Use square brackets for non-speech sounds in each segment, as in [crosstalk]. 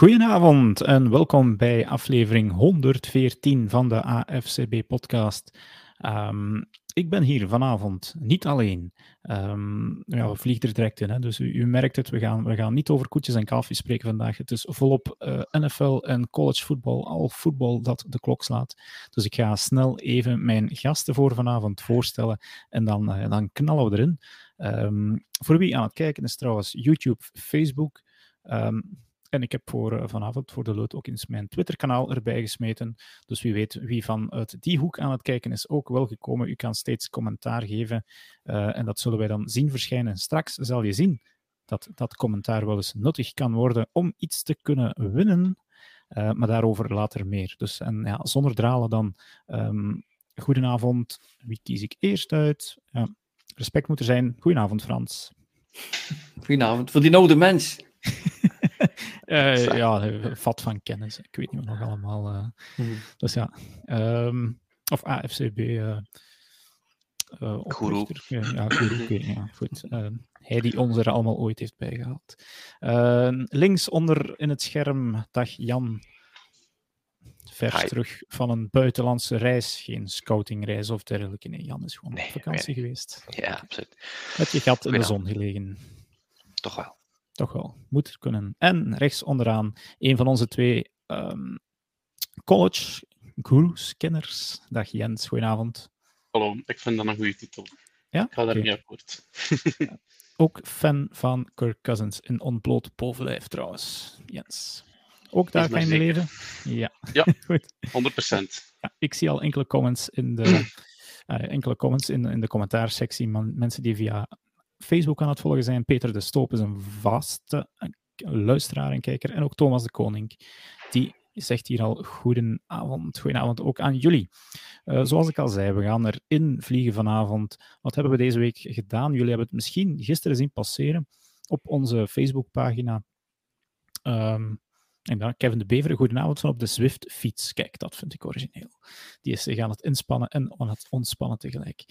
Goedenavond en welkom bij aflevering 114 van de AFCB-podcast. Ehm, ik ben hier vanavond niet alleen. Um, ja, we vliegen er direct in, hè? dus u, merkt het, we gaan, we gaan niet over koetjes en kalfjes spreken vandaag. Het is volop eh, NFL en college voetbal, al voetbal dat de klok slaat. Dus ik ga snel even mijn gasten voor vanavond voorstellen en dan, uh, dan knallen we erin. Um, voor wie aan het kijken is trouwens YouTube, Facebook... En ik heb voor uh, vanavond voor de lood ook eens mijn Twitter-kanaal erbij gesmeten. Dus wie weet wie vanuit die hoek aan het kijken is ook wel gekomen. U kan steeds commentaar geven uh, en dat zullen wij dan zien verschijnen. Straks zal je zien dat dat commentaar wel eens nuttig kan worden om iets te kunnen winnen. Uh, maar daarover later meer. Dus en ja, zonder dralen dan. Um, goedenavond. Wie kies ik eerst uit? Respect moet er zijn. Goedenavond, Frans. Goedenavond. Voor die oude mens. [laughs] uh, [laughs] ja, vat van kennis. Ik weet niet wat nog allemaal. Uh, mm. Dus ja. Um, of AFCB. Uh, uh, Guru. Ja, Guru. ja, goed. Uh, hij die ons er allemaal ooit heeft bijgehaald. Uh, links onder in het scherm, dag Jan. Vers Hi. terug van een buitenlandse reis. Geen scoutingreis of dergelijke. Nee, Jan is gewoon nee, op vakantie nee. geweest. Ja, absoluut. Met je gat in de zon gelegen. Toch wel. Toch wel, moet kunnen. En rechts onderaan een van onze twee um, college gurus, kenners. Dag Jens, goedenavond. Hallo, ik vind dat een goede titel. Ja? Ik ga daar okay. niet akkoord. [laughs] ja. Ook fan van Kirk Cousins in ontbloot bovenlijf trouwens, Jens. Ook daar kan je leven? Ja, ja [laughs] goed. 100%. Ja, ik zie al enkele comments in de, uh, [clears throat] enkele comments in, in de commentaarsectie, man, mensen die via Facebook aan het volgen zijn. Peter de Stoop is een vaste luisteraar en kijker. En ook Thomas de Koning. Die zegt hier al goedenavond. Goedenavond ook aan jullie. Uh, zoals ik al zei, we gaan erin vliegen vanavond. Wat hebben we deze week gedaan? Jullie hebben het misschien gisteren zien passeren op onze Facebookpagina. Um, en dan Kevin de Bever, goedenavond van op de Zwift-fiets. Kijk, dat vind ik origineel. Die is zich aan het inspannen en aan het ontspannen tegelijk.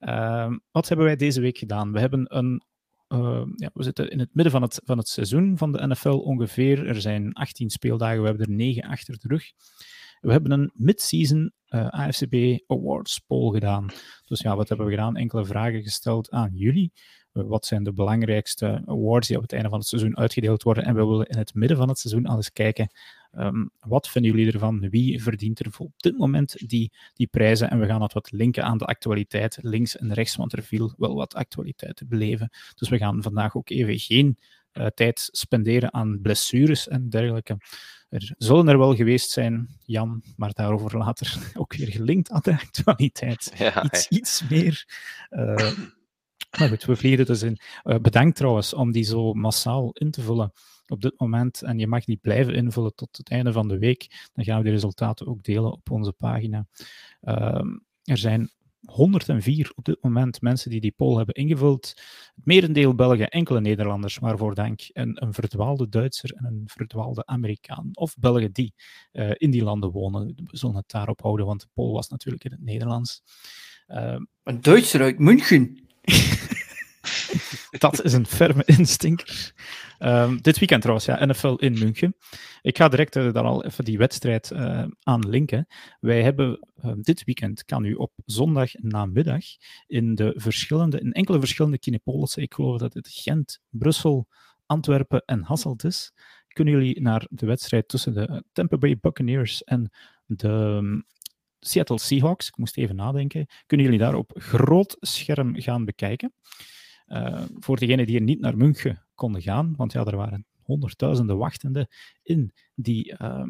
Uh, wat hebben wij deze week gedaan? We hebben een uh, ja, we zitten in het midden van het, van het seizoen van de NFL ongeveer. Er zijn 18 speeldagen, we hebben er 9 achter de rug. We hebben een mid-season eh, AFCB Awards poll gedaan. Dus ja, wat hebben we gedaan? Enkele vragen gesteld aan jullie. Wat zijn de belangrijkste awards die op het einde van het seizoen uitgedeeld worden? En we willen in het midden van het seizoen al eens kijken, um, wat vinden jullie ervan? Wie verdient er op dit moment die, die prijzen? En we gaan dat wat linken aan de actualiteit, links en rechts, want er viel wel wat actualiteit te beleven. Dus we gaan vandaag ook even geen uh, tijd spenderen aan blessures en dergelijke. Er zullen er wel geweest zijn, Jan, maar daarover later [laughs] ook weer gelinkt aan de actualiteit. Ja, iets, iets meer. Uh, maar goed, we vliegen dus in. Bedankt trouwens om die zo massaal in te vullen op dit moment. En je mag die blijven invullen tot het einde van de week. Dan gaan we de resultaten ook delen op onze pagina. Uh, er zijn 104 op dit moment mensen die die poll hebben ingevuld. Het merendeel Belgen, enkele Nederlanders, waarvoor dank. En een verdwaalde Duitser en een verdwaalde Amerikaan. Of Belgen die uh, in die landen wonen. We zullen het daarop houden, want de poll was natuurlijk in het Nederlands. Uh, een Duitser uit München. [laughs] dat is een ferme instinker. Um, dit weekend trouwens, ja, NFL in München. Ik ga direct uh, dan al even die wedstrijd uh, aan linken. Wij hebben uh, dit weekend, kan u op zondag namiddag in, de verschillende, in enkele verschillende kinepolissen, ik geloof dat het Gent, Brussel, Antwerpen en Hasselt is, kunnen jullie naar de wedstrijd tussen de Tampa Bay Buccaneers en de um, Seattle Seahawks, ik moest even nadenken, kunnen jullie daar op groot scherm gaan bekijken. Uh, voor degenen die er niet naar München konden gaan, want ja, er waren honderdduizenden wachtenden in die, uh,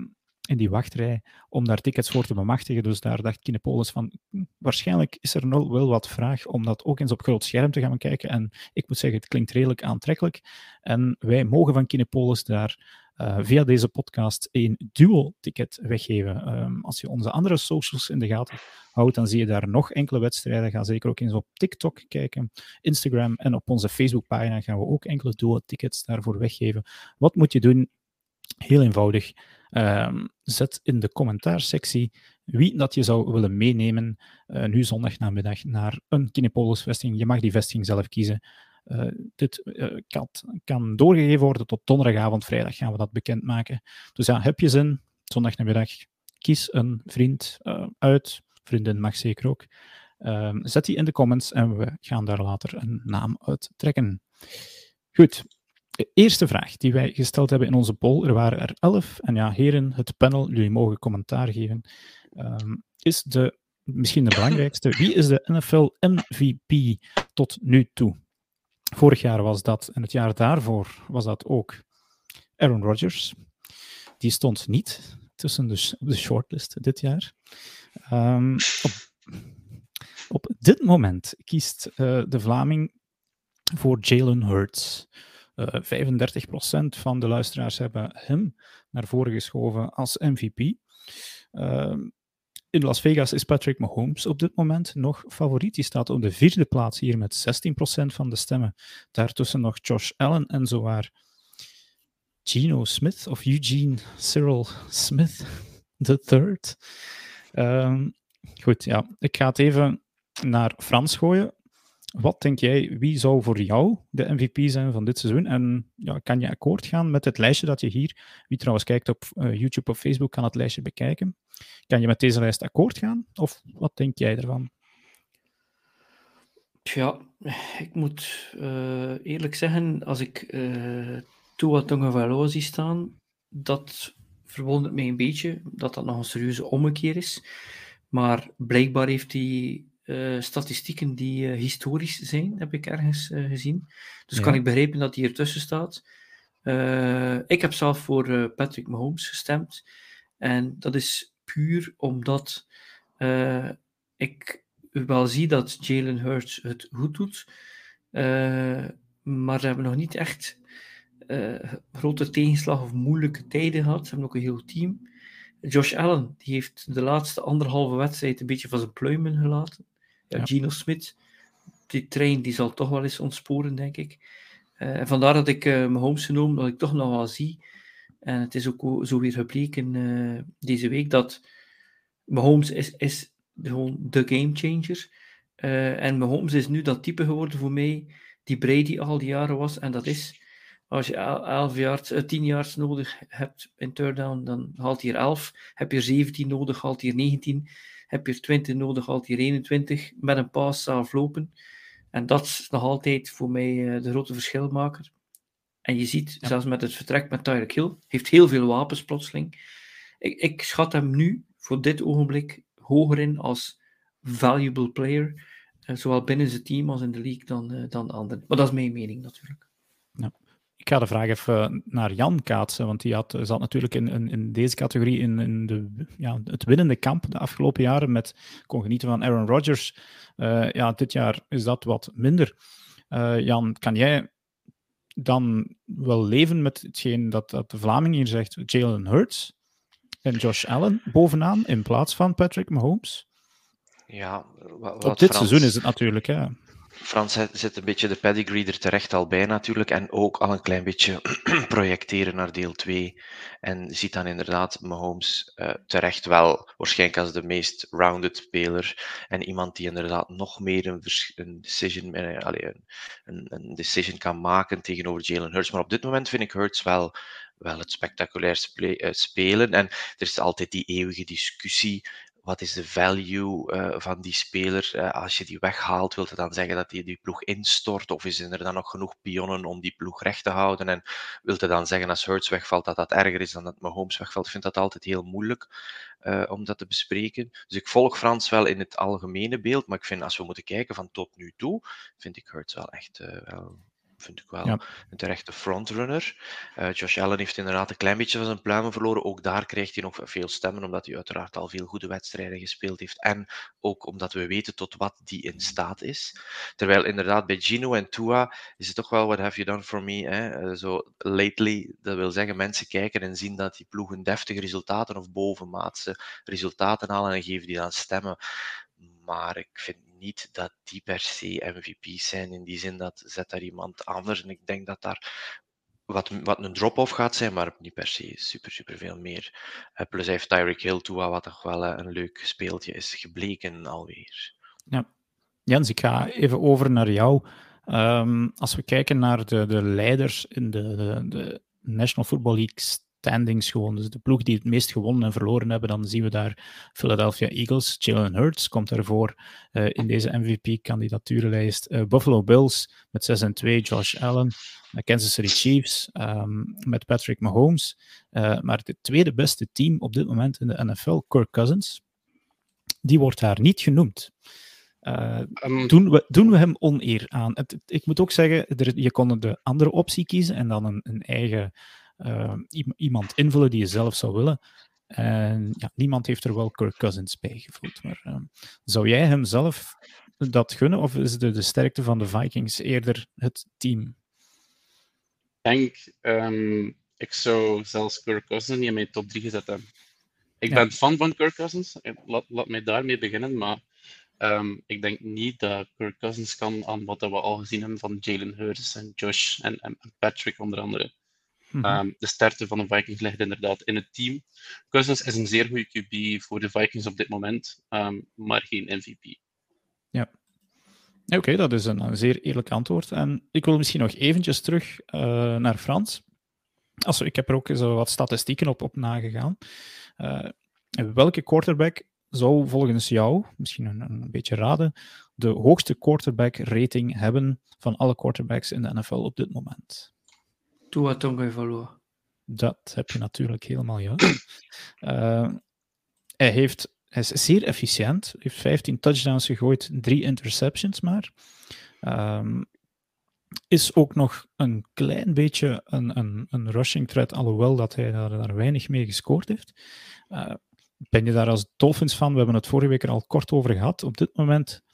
in die wachtrij om daar tickets voor te bemachtigen. Dus daar dacht Kinepolis van, hm, waarschijnlijk is er wel wat vraag om dat ook eens op groot scherm te gaan kijken. En ik moet zeggen, het klinkt redelijk aantrekkelijk. En wij mogen van Kinepolis daar uh, via deze podcast een duo-ticket weggeven. Um, als je onze andere socials in de gaten houdt, dan zie je daar nog enkele wedstrijden. Ga zeker ook eens op TikTok kijken, Instagram en op onze Facebookpagina gaan we ook enkele duo-tickets daarvoor weggeven. Wat moet je doen? Heel eenvoudig. Um, zet in de commentaarsectie wie dat je zou willen meenemen uh, nu zondagnamiddag naar een Kinepolis-vesting. Je mag die vesting zelf kiezen. Dit kan, kan, doorgegeven worden tot donderdagavond, vrijdag gaan we dat bekendmaken. Dus ja, heb je zin, zondagnamiddag, kies een vriend uit, vriendin mag zeker ook. Ehm, zet die in de comments en we gaan daar later een naam uit trekken. Goed, de eerste vraag die wij gesteld hebben in onze poll, er waren er elf. En ja, heren, het panel, jullie mogen commentaar geven. Um, is de, misschien de belangrijkste, wie is de NFL MVP tot nu toe? Vorig jaar was dat, en het jaar daarvoor was dat ook Aaron Rodgers. Die stond niet tussen de, de shortlist dit jaar. Um, op, op, dit moment kiest uh, de Vlaming voor Jalen Hurts. Uh, eh, 35% van de luisteraars hebben hem naar voren geschoven als MVP. Uh, ehm, in Las Vegas is Patrick Mahomes op dit moment nog favoriet. Die staat op de vierde plaats hier met 16% van de stemmen. Daartussen nog Josh Allen en zowaar Geno Smith of Eugene Cyril Smith the third. Um, goed, ja. Ik ga het even naar Frans gooien. Wat denk jij, wie zou voor jou de MVP zijn van dit seizoen? En ja, kan je akkoord gaan met het lijstje dat je hier, wie trouwens kijkt op uh, YouTube of Facebook, kan het lijstje bekijken. Kan je met deze lijst akkoord gaan? Of wat denk jij ervan? Ja, ik moet uh, eerlijk zeggen, als ik uh, Tua Tagovailoa zie staan, dat verwondert mij een beetje dat dat nog een serieuze ommekeer is. Maar blijkbaar heeft hij uh, statistieken die uh, historisch zijn, heb ik ergens uh, gezien. Dus ja. kan ik begrijpen dat hij ertussen staat. ik heb zelf voor Patrick Mahomes gestemd. En dat is puur omdat ik wel zie dat Jalen Hurts het goed doet. maar ze hebben nog niet echt grote tegenslag of moeilijke tijden gehad. Ze hebben ook een heel team. Josh Allen die heeft de laatste anderhalve wedstrijd een beetje van zijn pluimen gelaten. Ja, Gino Smith, die trein die zal toch wel eens ontsporen, denk ik. Uh, vandaar dat ik uh, mijn homes genomen, dat ik toch nog wel zie. En het is ook zo weer gebleken uh, deze week dat Mahomes is, is gewoon de gamechanger. Uh, en Mahomes is nu dat type geworden voor mij die Brady al die jaren was. En dat is, als je 11 jaar, 10 jaar nodig hebt in third down, dan haalt hij er 11. Heb je 17 nodig, haalt hij er 19 heb je er 20 nodig, haalt hier 21 met een paas zelf lopen. En dat is nog altijd voor mij uh, de grote verschilmaker. En je ziet, zelfs met het vertrek met Tyreek Hill, heeft heel veel wapens plotseling. Ik, ik schat hem nu, voor dit ogenblik, hoger in als valuable player. Uh, zowel binnen zijn team als in de league dan, uh, dan anderen. Maar dat is mijn mening natuurlijk. Ik ga de vraag even naar Jan kaatsen, want die had, zat natuurlijk in, in, in deze categorie in, in de, ja, het winnende kamp de afgelopen jaren. Met, kon genieten van Aaron Rodgers. Uh, ja, dit jaar is dat wat minder. Uh, Jan, kan jij dan wel leven met hetgeen dat, dat de Vlaming hier zegt, Jalen Hurts en Josh Allen bovenaan in plaats van Patrick Mahomes? Ja, wat, Op dit Frans... seizoen is het natuurlijk, ja. Frans zet een beetje de pedigree er terecht al bij natuurlijk. En ook al een klein beetje [clears throat] projecteren naar deel 2. En ziet dan inderdaad Mahomes uh, terecht wel waarschijnlijk als de meest rounded speler. En iemand die inderdaad nog meer een, een decision, allez, een, een, decision kan maken tegenover Jalen Hurts. Maar op dit moment vind ik Hurts wel wel het spectaculair uh, spelen. En er is altijd die eeuwige discussie wat is de value uh, van die speler? Uh, als je die weghaalt, wil het dan zeggen dat die, die ploeg instort? Of is er dan nog genoeg pionnen om die ploeg recht te houden? En wil het dan zeggen als Hurts wegvalt dat dat erger is dan dat Mahomes wegvalt? Ik vind dat altijd heel moeilijk uh, om dat te bespreken. Dus ik volg Frans wel in het algemene beeld, maar ik vind als we moeten kijken van tot nu toe, vind ik Hurts wel echt wel vind ik wel ja. een terechte frontrunner. Uh, Josh Allen heeft inderdaad een klein beetje van zijn pluimen verloren. Ook daar krijgt hij nog veel stemmen, omdat hij uiteraard al veel goede wedstrijden gespeeld heeft. En ook omdat we weten tot wat die in staat is. Terwijl inderdaad bij Gino en Tua is het toch wel what have you done for me? Hè? Uh, zo lately, dat wil zeggen mensen kijken en zien dat die ploegen deftige resultaten of bovenmaatse resultaten halen en geven die dan stemmen. Maar ik vind niet dat die per se MVP's zijn. In die zin dat zet daar iemand anders. En ik denk dat daar wat, wat een drop-off gaat zijn, maar niet per se super, super veel meer. Uh, plus heeft Tyreek Hill toe, wat toch wel uh, een leuk speeltje is gebleken alweer. Ja. Jens, ik ga even over naar jou. Ehm, als we kijken naar de, de leiders in de, de, de National Football League standings gewoon. Dus de ploeg die het meest gewonnen en verloren hebben, dan zien we daar Philadelphia Eagles. Jalen Hurts komt ervoor uh, in deze MVP-kandidaturenlijst. Uh, Buffalo Bills met 6 en 2, Josh Allen. Uh, Kansas City Chiefs um, met Patrick Mahomes. maar het tweede beste team op dit moment in de NFL, Kirk Cousins, die wordt daar niet genoemd. Uh, um, doen, we, doen we hem oneer aan? Het, het, ik moet ook zeggen, er, je kon de andere optie kiezen en dan een, een eigen iemand invullen die je zelf zou willen. En ja, niemand heeft er wel Kirk Cousins bij gevoeld. Maar uh, zou jij hem zelf dat gunnen, of is de, de sterkte van de Vikings eerder het team? Ik denk, um, ik zou zelfs Kirk Cousins niet in mijn top 3 gezet hebben. Ik ja. ben fan van Kirk Cousins, laat, laat mij daarmee beginnen, maar um, ik denk niet dat Kirk Cousins kan aan wat we al gezien hebben van Jalen Hurts en Josh en, en Patrick onder andere. Mm -hmm. um, de sterkte van de Vikings ligt inderdaad in het team. Cousins is een zeer goede QB voor de Vikings op dit moment, um, maar geen MVP. Ja. Oké, okay, dat is een, een, zeer eerlijk antwoord. En ik wil misschien nog eventjes terug uh, naar Frans. Also, ik heb er ook zo wat statistieken op, op nagegaan. Uh, welke quarterback zou volgens jou, misschien een, een, beetje raden, de hoogste quarterback rating hebben van alle quarterbacks in de NFL op dit moment? Tua Tagovailoa. Dat heb je natuurlijk helemaal juist. uh, [clears throat] hij, heeft, hij is zeer efficiënt, heeft 15 touchdowns gegooid, 3 interceptions maar. Um, is ook nog een klein beetje een, een, een rushing threat, alhoewel dat hij daar, daar weinig mee gescoord heeft. Uh, ben je daar als Dolphins van? We hebben het vorige week er al kort over gehad. Op dit moment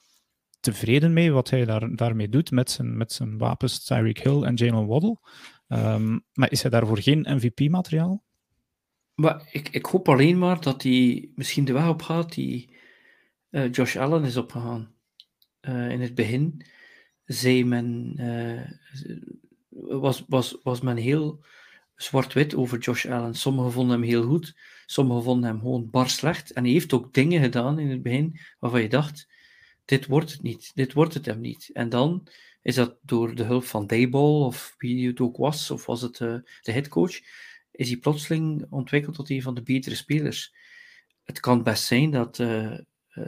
tevreden mee wat hij daar, daarmee doet met zijn, met zijn wapens Tyreek Hill en Jalen Waddle. Um, maar is hij daarvoor geen MVP-materiaal? Maar ik, ik hoop alleen maar dat hij misschien de weg op gaat die uh, Josh Allen is opgegaan. Uh, in het begin zei men, uh, was, was, was men heel zwart-wit over Josh Allen. Sommigen vonden hem heel goed, sommigen vonden hem gewoon bar slecht. En hij heeft ook dingen gedaan in het begin waarvan je dacht, dit wordt het niet, dit wordt het hem niet. En dan is dat door de hulp van Dayball of wie het ook was, of was het uh, de headcoach, is hij plotseling ontwikkeld tot een van de betere spelers. Het kan best zijn dat uh,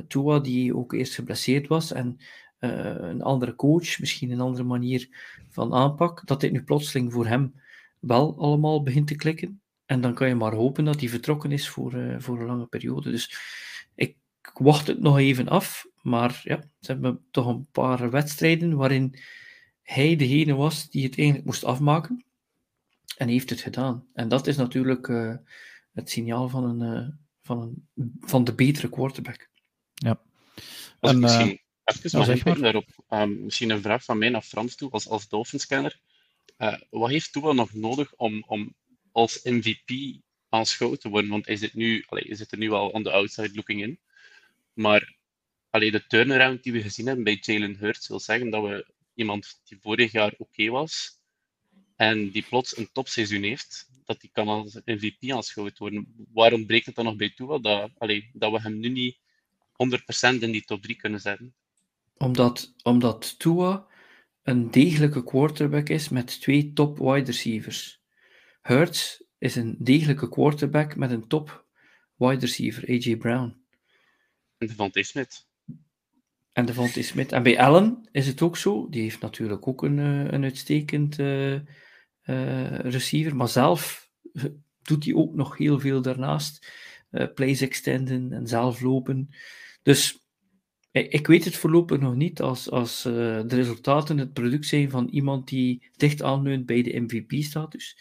Tua, die ook eerst geblesseerd was, en een andere coach, misschien een andere manier van aanpak, dat dit nu plotseling voor hem wel allemaal begint te klikken. En dan kan je maar hopen dat hij vertrokken is voor, voor een lange periode. Dus ik wacht het nog even af. Maar ja, ze hebben toch een paar wedstrijden waarin hij degene was die het eigenlijk moest afmaken. En heeft het gedaan. En dat is natuurlijk uh, het signaal van, een, uh, van, een, van de betere quarterback. Ja. En, misschien, uh, even nog daarop. Um, misschien een vraag van mij naar Frans toe, als, als Dolphins-kenner. wat heeft Tua nog nodig om, om als MVP aanschouwd te worden? Want hij zit, nu, allee, hij zit er nu al on the outside looking in. Maar allee, de turnaround die we gezien hebben bij Jalen Hurts wil zeggen dat we iemand die vorig jaar oké okay was en die plots een topseizoen heeft, dat die kan als MVP aanschouwd worden. Waarom breekt het dan nog bij toe dat, allee, dat we hem nu niet 100% in die top 3 kunnen zetten? Omdat, omdat Tua een degelijke quarterback is met twee top wide receivers. Hurts is een degelijke quarterback met een top wide receiver, A.J. Brown. En Devontae Smith. En Devontae Smith. En bij Allen is het ook zo. Die heeft natuurlijk ook een, eh, een uitstekend uh, uh, receiver. Maar zelf doet hij ook nog heel veel daarnaast. Uh, plays extenden en zelf lopen. Dus ik weet het voorlopig nog niet als, als de resultaten het product zijn van iemand die dicht aanleunt bij de MVP-status.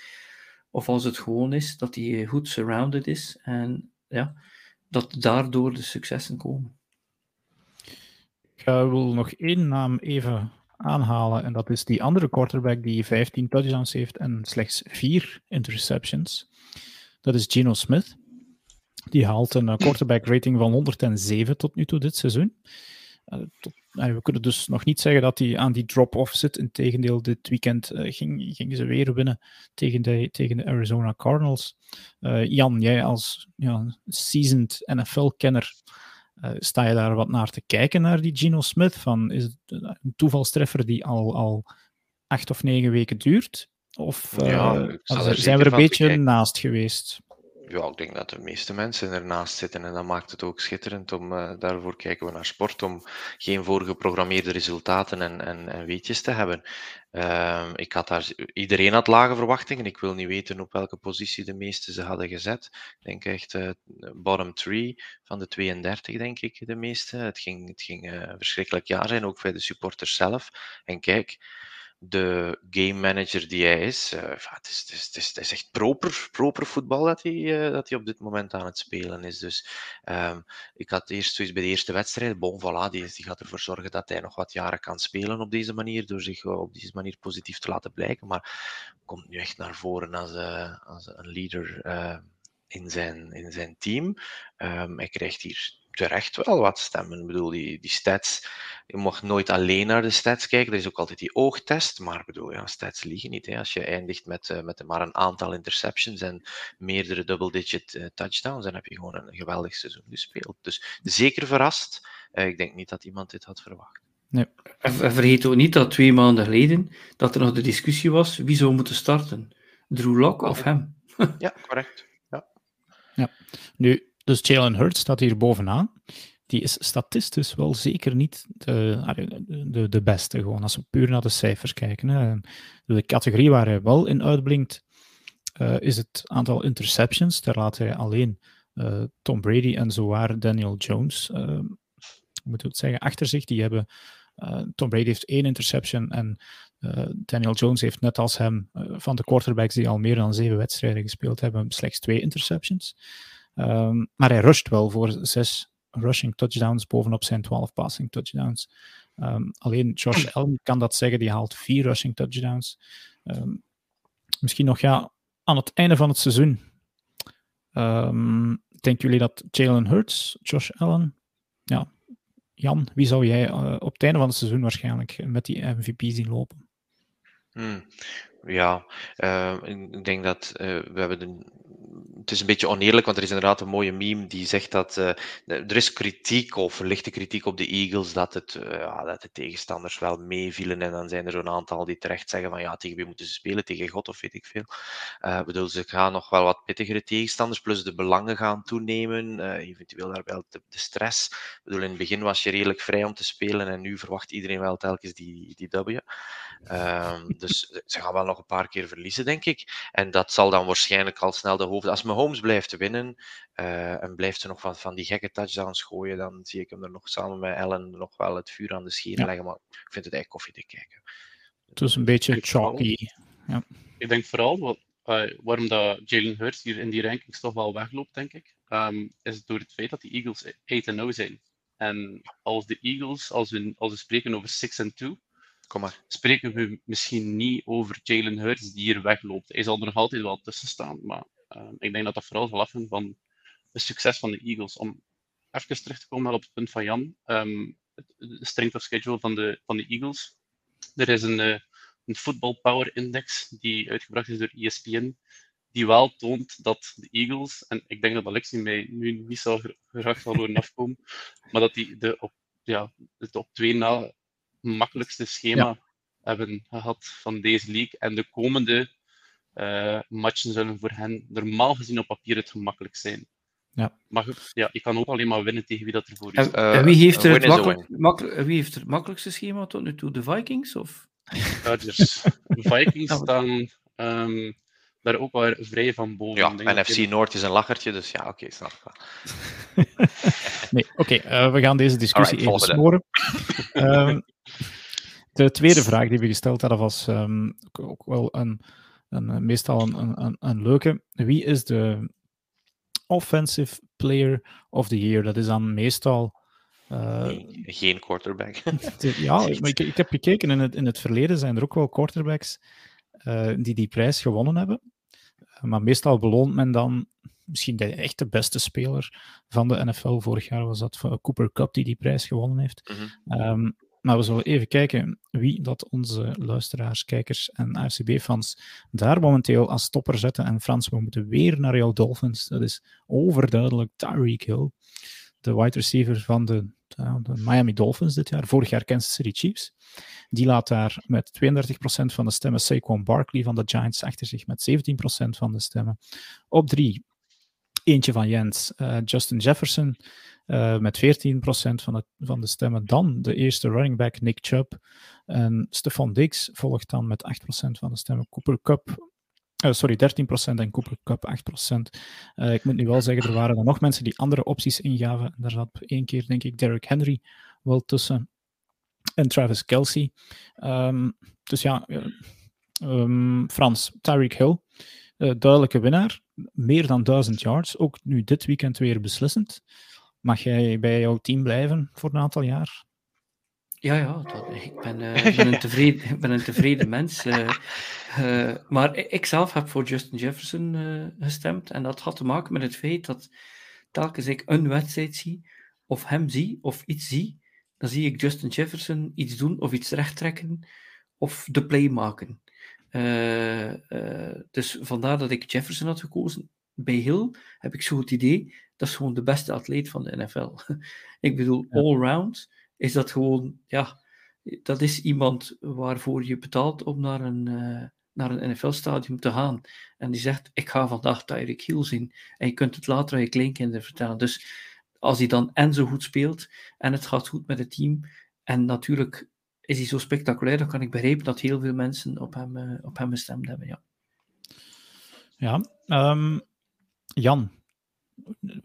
Of als het gewoon is dat hij goed surrounded is. En ja, dat daardoor de successen komen. Ik wil nog één naam even aanhalen. En dat is die andere quarterback die 15 touchdowns heeft en slechts 4 interceptions. Dat is Geno Smith. Die haalt een quarterback rating van 107 tot nu toe dit seizoen. Uh, tot, uh, we kunnen dus nog niet zeggen dat hij aan die drop-off zit. Integendeel, dit weekend ging, gingen ze weer winnen tegen de, tegen de Arizona Cardinals. Jan, jij als ja, seasoned NFL-kenner, sta je daar wat naar te kijken, naar die Gino Smith? Van, is het een toevalstreffer die al, al acht of negen weken duurt? Of ja, zijn we er een beetje naast geweest? Ja, ik denk dat de meeste mensen ernaast zitten en dat maakt het ook schitterend om, uh, daarvoor kijken we naar sport, om geen voorgeprogrammeerde resultaten en, en, en weetjes te hebben. Uh, ik had daar, iedereen had lage verwachtingen. Ik wil niet weten op welke positie de meeste ze hadden gezet. Ik denk echt uh, bottom three van de 32, denk ik, de meeste. Het ging, het ging een eh, verschrikkelijk jaar zijn, ook bij de supporters zelf. En kijk, de game manager die hij is. Uh, het, is, is, is, echt proper, proper voetbal dat hij, uh, dat hij op dit moment aan het spelen is. Dus um, ik had eerst zoiets bij de eerste wedstrijd. Bon, voilà, die, gaat ervoor zorgen dat hij nog wat jaren kan spelen op deze manier, door zich op deze manier positief te laten blijken. Maar komt nu echt naar voren als, als een leader in, zijn, in zijn team. Um, hij krijgt hier terecht wel wat stemmen. Ik bedoel, die, die stats, je mag nooit alleen naar de stats kijken. Er is ook altijd die oogtest, maar bedoel, ja, stats liegen niet. Hè. Als je eindigt met, uh, met maar een aantal interceptions en meerdere double-digit uh, touchdowns, dan heb je gewoon een geweldig seizoen gespeeld. Dus zeker verrast. Uh, ik denk niet dat iemand dit had verwacht. Nee. En vergeet ook niet dat twee maanden geleden dat er nog de discussie was wie zou moeten starten. Drew Lock of hem? ja, correct. Ja. ja. Nu, dus Jalen Hurts staat hier bovenaan. Die is statistisch wel zeker niet de, de, de beste, gewoon als we puur naar de cijfers kijken. Hè. De categorie waar hij wel in uitblinkt, uh, is het aantal interceptions. Daar laat hij alleen uh, Tom Brady en zowaar Daniel Jones, uh, moet ik het zeggen, achter zich. Die hebben, Tom Brady heeft één interception en Daniel Jones heeft net als hem, van de quarterbacks die al meer dan zeven wedstrijden gespeeld hebben, slechts twee interceptions. Um, maar hij rusht wel voor zes rushing touchdowns bovenop zijn 12 passing touchdowns. Um, alleen Josh Allen kan dat zeggen, die haalt vier rushing touchdowns. Um, misschien nog ja, aan het einde van het seizoen. denken jullie dat Jalen Hurts, Josh Allen, ja, Jan, wie zou jij uh, op het einde van het seizoen waarschijnlijk met die MVP zien lopen? Hmm. Ja, uh, ik denk dat uh, we hebben de het is een beetje oneerlijk, want er is inderdaad een mooie meme die zegt dat uh, er is kritiek of lichte kritiek op de Eagles dat, het, uh, ja, dat de tegenstanders wel meevielen en dan zijn er zo'n aantal die terecht zeggen van ja, tegen wie moeten ze spelen, tegen God of weet ik veel. Uh, bedoel, ze gaan nog wel wat pittigere tegenstanders, plus de belangen gaan toenemen, eventueel daar wel de, de, stress. Ik bedoel, in het begin was je redelijk vrij om te spelen en nu verwacht iedereen wel telkens die, die W. Ehm, dus ze gaan wel nog een paar keer verliezen, denk ik. En dat zal dan waarschijnlijk al snel de hoofd... Mahomes blijft winnen uh, en blijft er nog van, van die gekke touchdowns gooien, dan zie ik hem er nog samen met Ellen nog wel het vuur aan de schenen leggen. Maar ik vind het echt koffie te kijken. Het is een beetje chalky. Ja. Ik denk vooral wat, uh, waarom dat Jalen Hurts hier in die rankings toch wel wegloopt, denk ik, um, is door het feit dat de Eagles 8-0 zijn. En als de Eagles, als we, als we spreken over 6-2, Kom maar. spreken we misschien niet over Jalen Hurts die hier wegloopt. Hij zal er nog altijd wel tussen staan, maar uh, ik denk dat dat vooral zal afhangen van het succes van de Eagles. Om even terug te komen op het punt van Jan, um, de strength of schedule van de, van de Eagles. Er is een, uh, een Football Power Index die uitgebracht is door ESPN, die wel toont dat de Eagles, en ik denk dat Alexi mij nu niet zo graag zal horen afkomen, [laughs] maar dat die de op, ja, het op twee na makkelijkste schema ja. hebben gehad van deze league. En de komende uh, matchen zullen voor hen normaal gezien op papier het gemakkelijk zijn. Ja. Maar ja, je kan ook alleen maar winnen tegen wie dat ervoor is. En, uh, en wie, heeft er het makkelijk, makkelijk, wie heeft het makkelijkste schema tot nu toe? De Vikings? Of? Chargers. De Vikings [laughs] staan um, daar ook wel vrij van boven. Ja, NFC je... Noord is een lachertje, dus ja, oké, okay, snap ik wel. [laughs] nee, oké, okay, uh, we gaan deze discussie right, even smoren. um, de tweede vraag die we gesteld hadden was um, ook wel een, een, meestal een, een, een, leuke. Wie is de offensive player of the year? Dat is dan meestal... Uh, Geen quarterback. [laughs] ja, [laughs] maar ik, ik, heb gekeken, in het, in het verleden zijn er ook wel quarterbacks uh, die die prijs gewonnen hebben. Maar meestal beloont men dan misschien de echte beste speler van de NFL. Vorig jaar was dat Cooper Cup die die prijs gewonnen heeft. Mm -hmm. um, maar we zullen even kijken wie dat onze luisteraars, kijkers en AFCB-fans daar momenteel als stopper zetten. En Frans, we moeten weer naar jouw Dolphins. Dat is overduidelijk Tyreek Hill. de wide receiver van de, de, Miami Dolphins dit jaar, vorig jaar Kansas City Chiefs. Die laat daar met 32% van de stemmen Saquon Barkley van de Giants achter zich met 17% van de stemmen. Op drie, eentje van Jens, uh, Justin Jefferson uh, met 14% van, het, van de stemmen. Dan de eerste running back Nick Chubb. En Stefan Diggs volgt dan met 8% van de stemmen. Cooper Cup uh, sorry, 13% en Cooper Cup 8%. Uh, ik moet nu wel zeggen, er waren er nog mensen die andere opties ingaven. Daar zat één keer, denk ik, Derrick Henry wel tussen. En Travis Kelsey. Um, dus ja, um, Frans, Tyreek Hill. Duidelijke winnaar. Meer dan 1000 yards. Ook nu dit weekend weer beslissend. Mag jij bij jouw team blijven voor een aantal jaar? Ja, ja, dat, ik, ben, uh, ben, een [laughs] tevreden, ik ben een tevreden mens. Uh, uh, maar ik zelf heb voor Justin Jefferson gestemd. En dat had te maken met het feit dat telkens ik een wedstrijd zie, of hem zie, of iets zie, dan zie ik Justin Jefferson iets doen, of iets rechttrekken, of de play maken. dus vandaar dat ik Jefferson had gekozen. Bij Hill heb ik zo het idee, dat is gewoon de beste atleet van de NFL. [laughs] ik bedoel, all-round is dat gewoon, ja, dat is iemand waarvoor je betaalt om naar een, uh, naar een NFL-stadion te gaan. En die zegt, ik ga vandaag Tyreek Hill zien. En je kunt het later aan je kleinkinderen vertellen. Dus als hij dan en zo goed speelt, en het gaat goed met het team, en natuurlijk is hij zo spectaculair, dan kan ik begrijpen dat heel veel mensen op hem, uh, op hem gestemd hebben, ja. Ja, um, Jan,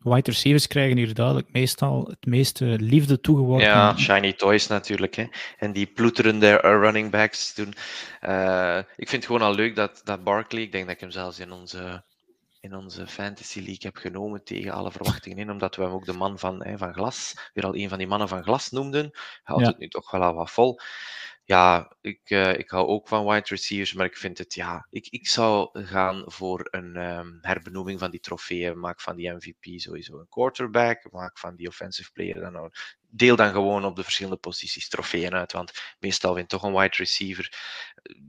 wide receivers krijgen hier duidelijk meestal het meeste liefde toegeworpen. Ja, shiny toys natuurlijk. Hè. En die ploeterende running backs doen. Uh, ik vind het gewoon al leuk dat, dat Barkley, ik denk dat ik hem zelfs in onze, in onze Fantasy League heb genomen tegen alle verwachtingen in, omdat we hem ook de man van, hè, van glas, weer al een van die mannen van glas noemden. Houdt ja. het nu toch wel al wat vol ja, ik, uh, ik hou ook van wide receivers, maar ik vind het, ja, ik, ik zou gaan voor een um, herbenoeming van die trofeeën. Maak van die MVP sowieso een quarterback, maak van die offensive player dan ook. Deel dan gewoon op de verschillende posities trofeeën uit, want meestal wint toch een wide receiver.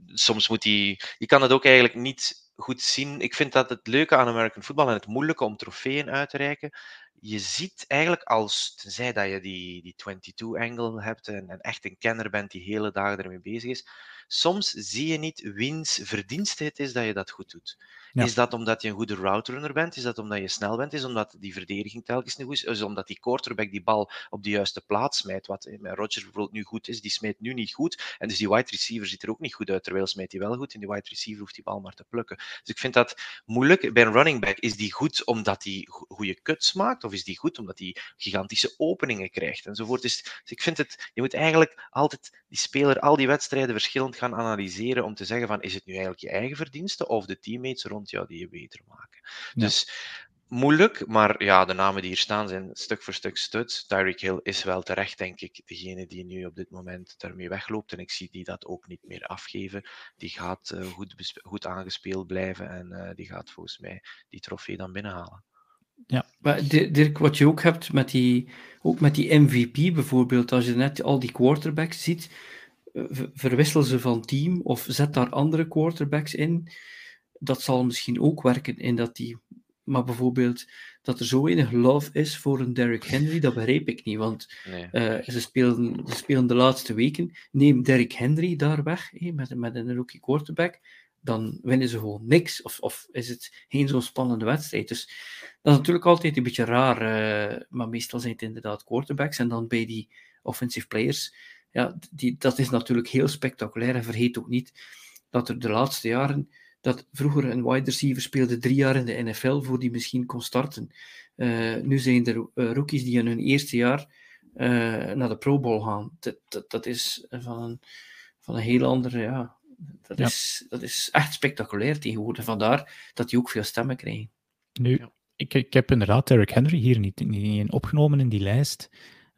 Soms moet hij, je kan het ook eigenlijk niet goed zien. Ik vind dat het leuke aan American football en het moeilijke om trofeeën uit te reiken, je ziet eigenlijk als, tenzij dat je die, die 22-angle hebt en, en, echt een kenner bent die hele dagen ermee bezig is, soms zie je niet wiens verdienste het is dat je dat goed doet. Is dat omdat je een goede route runner bent? Is dat omdat je snel bent? Is omdat die verdediging telkens niet goed is? Is omdat die quarterback die bal op de juiste plaats smijt? Wat met Rodgers bijvoorbeeld nu goed is, die smijt nu niet goed. En dus die wide receiver ziet er ook niet goed uit, terwijl smijt hij wel goed. En die wide receiver hoeft die bal maar te plukken. Dus ik vind dat moeilijk. Bij een running back is die goed omdat hij goede cuts maakt? Of is die goed omdat hij gigantische openingen krijgt? Enzovoort. Dus, dus ik vind het, je moet eigenlijk altijd die speler al die wedstrijden verschillend gaan analyseren om te zeggen van, is het nu eigenlijk je eigen verdienste of de teammates rond jou die je beter maken. Dus moeilijk, maar ja, de namen die hier staan zijn stuk voor stuk stut. Tyreek Hill is wel terecht, denk ik, degene die nu op dit moment daarmee wegloopt. En ik zie die dat ook niet meer afgeven. Die gaat uh, goed, goed aangespeeld blijven en uh, die gaat volgens mij die trofee dan binnenhalen. Ja, maar Dirk, wat je ook hebt met die, ook met die MVP bijvoorbeeld, als je net al die quarterbacks ziet, eh, verwissel ze van team of zet daar andere quarterbacks in dat zal misschien ook werken in dat team. Maar bijvoorbeeld dat er zo weinig love is voor een Derrick Henry, dat begrijp ik niet. Want nee. uh, ze, spelen, ze spelen de laatste weken. Neem Derrick Henry daar weg hey, met, met een rookie quarterback. Dan winnen ze gewoon niks. Of, of is het geen zo'n spannende wedstrijd. Dus dat is natuurlijk altijd een beetje raar. Uh, maar meestal zijn het inderdaad quarterbacks. En dan bij die offensive players. Ja, die, dat is natuurlijk heel spectaculair. En vergeet ook niet dat er de laatste jaren dat vroeger een wide receiver speelde drie jaar in de NFL voor die misschien kon starten. Uh, nu zijn er uh, rookies die in hun eerste jaar uh, naar de Pro Bowl gaan. Dat, dat, dat, is van een, van een heel andere, ja, dat, ja. Is, dat is echt spectaculair tegenwoordig. Vandaar dat die ook veel stemmen krijgen. Nu, ik, ik heb inderdaad Eric Henry hier niet, niet opgenomen in die lijst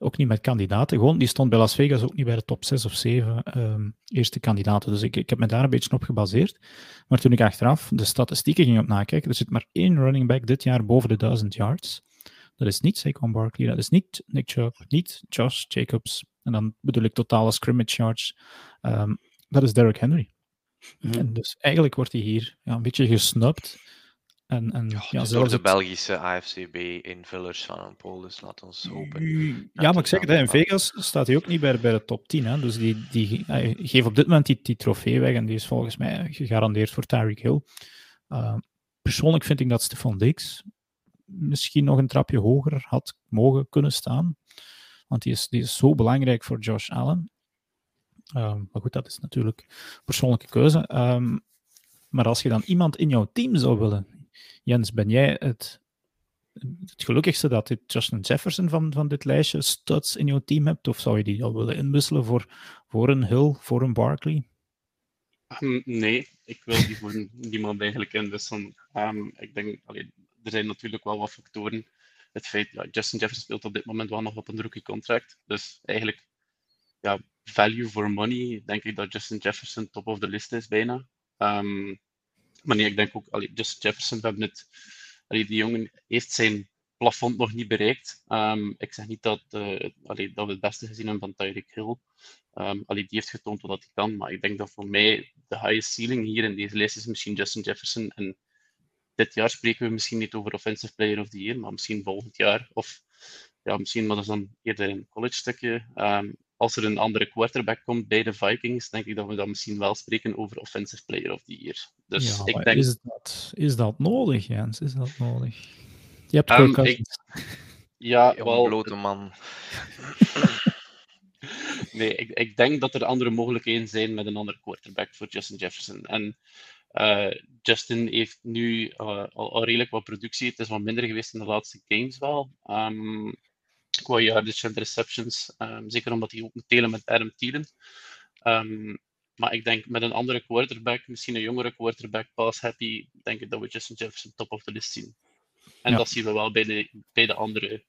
ook niet met kandidaten. Gewoon, die stond bij Las Vegas ook niet bij de top 6 of 7 um, eerste kandidaten. Dus ik, ik heb me daar een beetje op gebaseerd. Maar toen ik achteraf de statistieken ging op nakijken, er zit maar één running back dit jaar boven de 1000 yards. Dat is niet Saquon Barkley, dat is niet Nick Chubb, niet Josh Jacobs. En dan bedoel ik totale scrimmage yards. Um, dat is Derrick Henry. Mm -hmm. En dus eigenlijk wordt hij hier ja, een beetje gesnupt. En, en, ja, de Belgische AFCB-invullers van een pool, dus laat ons hopen. Ja, maar ik zeg het, in Vegas staat hij ook niet bij, bij de top 10. Hè? Dus die, die hij geeft op dit moment die, die trofee weg en die is volgens mij gegarandeerd voor Tyreek Hill. Uh, persoonlijk vind ik dat Stefan Dix misschien nog een trapje hoger had mogen kunnen staan. Want die is, die is zo belangrijk voor Josh Allen. Uh, maar goed, dat is natuurlijk persoonlijke keuze. Um, maar als je dan iemand in jouw team zou willen, Jens, ben jij het, het gelukkigste dat je Justin Jefferson van, van dit lijstje studs in jouw team hebt? Of zou je die al willen inwisselen voor, voor een Hill, voor een Barkley? Um, nee, ik wil die voor [laughs] niemand eigenlijk inwisselen. Um, ik denk, er zijn natuurlijk wel wat factoren. Het feit, ja, Justin Jefferson speelt op dit moment wel nog op een rookie contract. Dus eigenlijk, ja, value for money, denk ik dat Justin Jefferson top of the list is bijna. Um, maar nee, ik denk ook, allee, Justin Jefferson, we hebben het, allee, die jongen heeft zijn plafond nog niet bereikt. Um, ik zeg niet dat, uh, dat we het beste gezien hebben van Tyreek Hill. Um, die heeft getoond wat hij kan, maar ik denk dat voor mij de highest ceiling hier in deze lijst is misschien Justin Jefferson. En dit jaar spreken we misschien niet over Offensive Player of the Year, maar misschien volgend jaar. Of ja, misschien maar dat is dan eerder een college stukje. Um, als er een andere quarterback komt bij de Vikings, denk ik dat we dan misschien wel spreken over Offensive Player of the Year. Dus ja, ik denk... is, dat, is dat nodig, Jens? Is dat nodig? Je hebt um, ik... Ja, wel... blote man. [laughs] nee, ik, ik denk dat er andere mogelijkheden zijn met een andere quarterback voor Justin Jefferson. En uh, Justin heeft nu uh, al, al, redelijk wat productie. Het is wat minder geweest in de laatste games wel. Um, qua yardage en receptions. Um, zeker omdat hij ook moet delen met Adam Thielen. Um, maar ik denk met een andere quarterback, misschien een jongere quarterback, pass happy, denk ik dat we Justin Jefferson top of the list zien. En ja. dat zien we wel bij de, bij de andere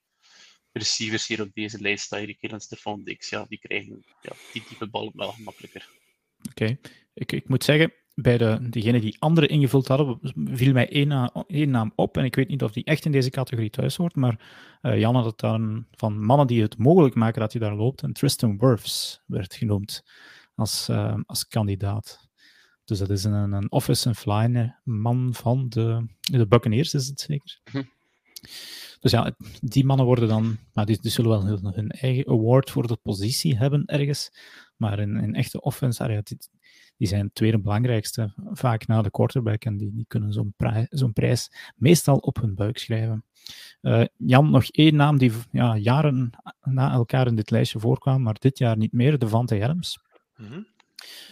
receivers hier op deze lijst. Tyreek Hill en Stefan Dix, ja, die krijgen ja, die type bal wel gemakkelijker. Oké, okay. ik, ik moet zeggen, bij de, degenen die anderen ingevuld hadden, viel mij één, na, één, naam op. En ik weet niet of die echt in deze categorie thuis hoort. Maar uh, Jan had het dan van mannen die het mogelijk maken dat hij daar loopt. En Tristan Wirfs werd genoemd als, uh, als kandidaat. Dus dat is een, een office and fly man van de, de Buccaneers, is het zeker. Hm. Dus ja, die mannen worden dan, maar die, die zullen wel hun, hun, eigen award voor de positie hebben ergens. Maar in, in echte offense, ja, die, die zijn tweede belangrijkste, vaak na de quarterback. En die, die kunnen zo'n prijs, zo'n prijs meestal op hun buik schrijven. Uh, Jan, nog één naam die ja, jaren na elkaar in dit lijstje voorkwam, maar dit jaar niet meer, Devante Adams. Mm -hmm.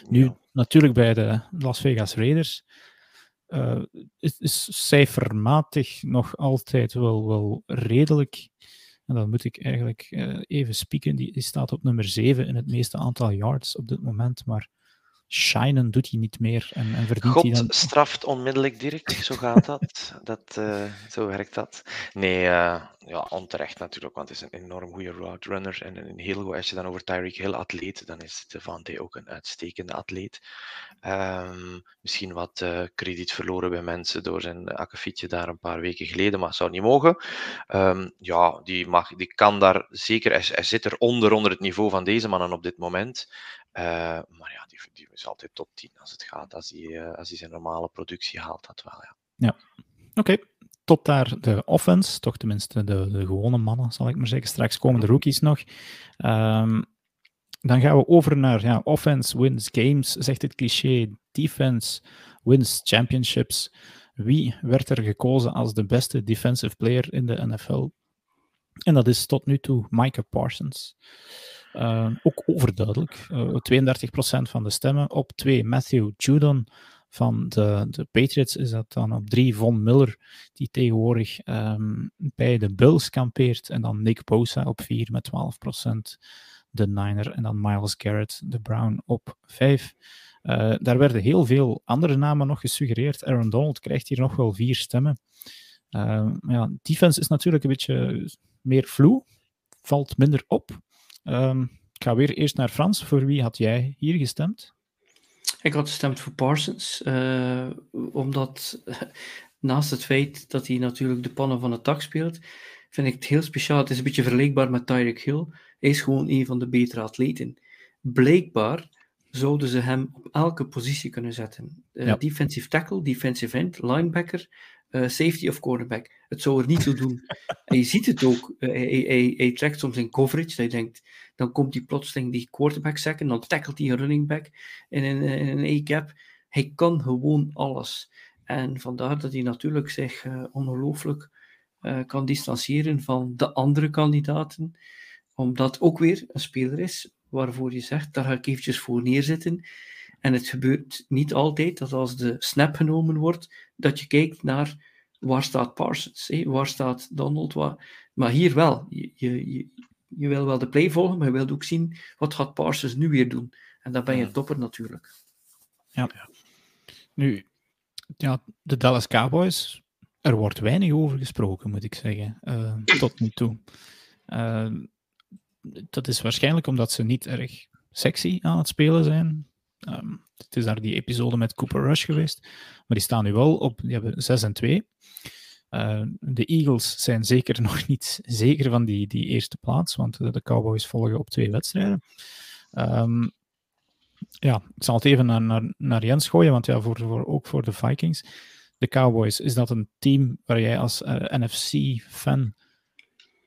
Nu, ja. natuurlijk bij de Las Vegas Raiders. Uh, is, is cijfermatig nog altijd wel, wel redelijk. En dan moet ik eigenlijk uh, even spieken. Die, die staat op nummer 7 in het meeste aantal yards op dit moment. Maar shinen doet hij niet meer. En, en verdient God hij dan... straft onmiddellijk, Dirk. Zo gaat dat. [laughs] dat uh, zo werkt dat. Nee, uh, ja, onterecht natuurlijk, want het is een enorm goede route runner. En een heel goed, als je dan over Tyreek Hill atleet, dan is Devante ook een uitstekende atleet. Um, misschien wat uh, krediet verloren bij mensen door zijn akkefietje daar een paar weken geleden, maar het zou niet mogen. Um, ja, die, mag, die kan daar zeker, hij, hij zit er onder, onder het niveau van deze mannen op dit moment. Uh, maar ja, die, die is altijd top 10 als het gaat. Als hij, uh, als hij zijn normale productie haalt, dat wel. Ja, ja. oké. Okay. Tot daar de offense, toch tenminste de, de gewone mannen, zal ik maar zeggen. Straks komen de rookies nog. Um, dan gaan we over naar ja, offense wins games, zegt het cliché. Defense wins championships. Wie werd er gekozen als de beste defensive player in de NFL? En dat is tot nu toe Micah Parsons. Uh, ook overduidelijk. Uh, 32% van de stemmen. Op 2 Matthew Judon van de, de Patriots is dat dan op 3 Von Miller, die tegenwoordig um, bij de Bills kampeert. En dan Nick Bosa op 4 met 12%. De Niner en dan Miles Garrett, de Brown op 5. Uh, daar werden heel veel andere namen nog gesuggereerd. Aaron Donald krijgt hier nog wel vier stemmen. Ja, defense is natuurlijk een beetje meer vloe, valt minder op. Um, ik ga weer eerst naar Frans. Voor wie had jij hier gestemd? Ik had gestemd voor Parsons, uh, omdat [laughs] naast het feit dat hij natuurlijk de pannen van het dak speelt, vind ik het heel speciaal. Het is een beetje vergelijkbaar met Tyreek Hill. Hij is gewoon een van de betere atleten. Blijkbaar zouden ze hem op elke positie kunnen zetten. Uh, ja. Defensive tackle, defensive end, linebacker, uh, safety of cornerback. Het zou er niet toe doen. [laughs] en je ziet het ook. Uh, hij, hij, hij, trekt soms in coverage. Hij denkt, dan komt hij plotseling die quarterback sacken. Dan tackelt hij een running back in een, in een. Hij kan gewoon alles. En vandaar dat hij natuurlijk zich uh, ongelooflijk kan distancieren van de andere kandidaten. Omdat ook weer een speler is waarvoor je zegt, daar ga ik eventjes voor neerzitten. En het gebeurt niet altijd dat als de snap genomen wordt, dat je kijkt naar waar staat Parsons, waar staat Donald, waar... maar hier wel. Je, je, je, wil wel de play volgen, maar je wilt ook zien wat gaat Parsons nu weer doen. En dan ben je topper natuurlijk. Ja. Nu, ja, de Dallas Cowboys, er wordt weinig over gesproken, moet ik zeggen, uh, [laughs] tot nu toe. Uh, dat is waarschijnlijk omdat ze niet erg sexy aan het spelen zijn. Um, het is daar die episode met Cooper Rush geweest. Maar die staan nu wel op die hebben 6 en 2. Uh, de Eagles zijn zeker [laughs] nog niet zeker van die, die eerste plaats, want de Cowboys volgen op twee wedstrijden. Um, ja, ik zal het even naar, naar, naar Jens gooien, want ja, voor, voor, ook voor de Vikings. De Cowboys, is dat een team waar jij als uh, NFC-fan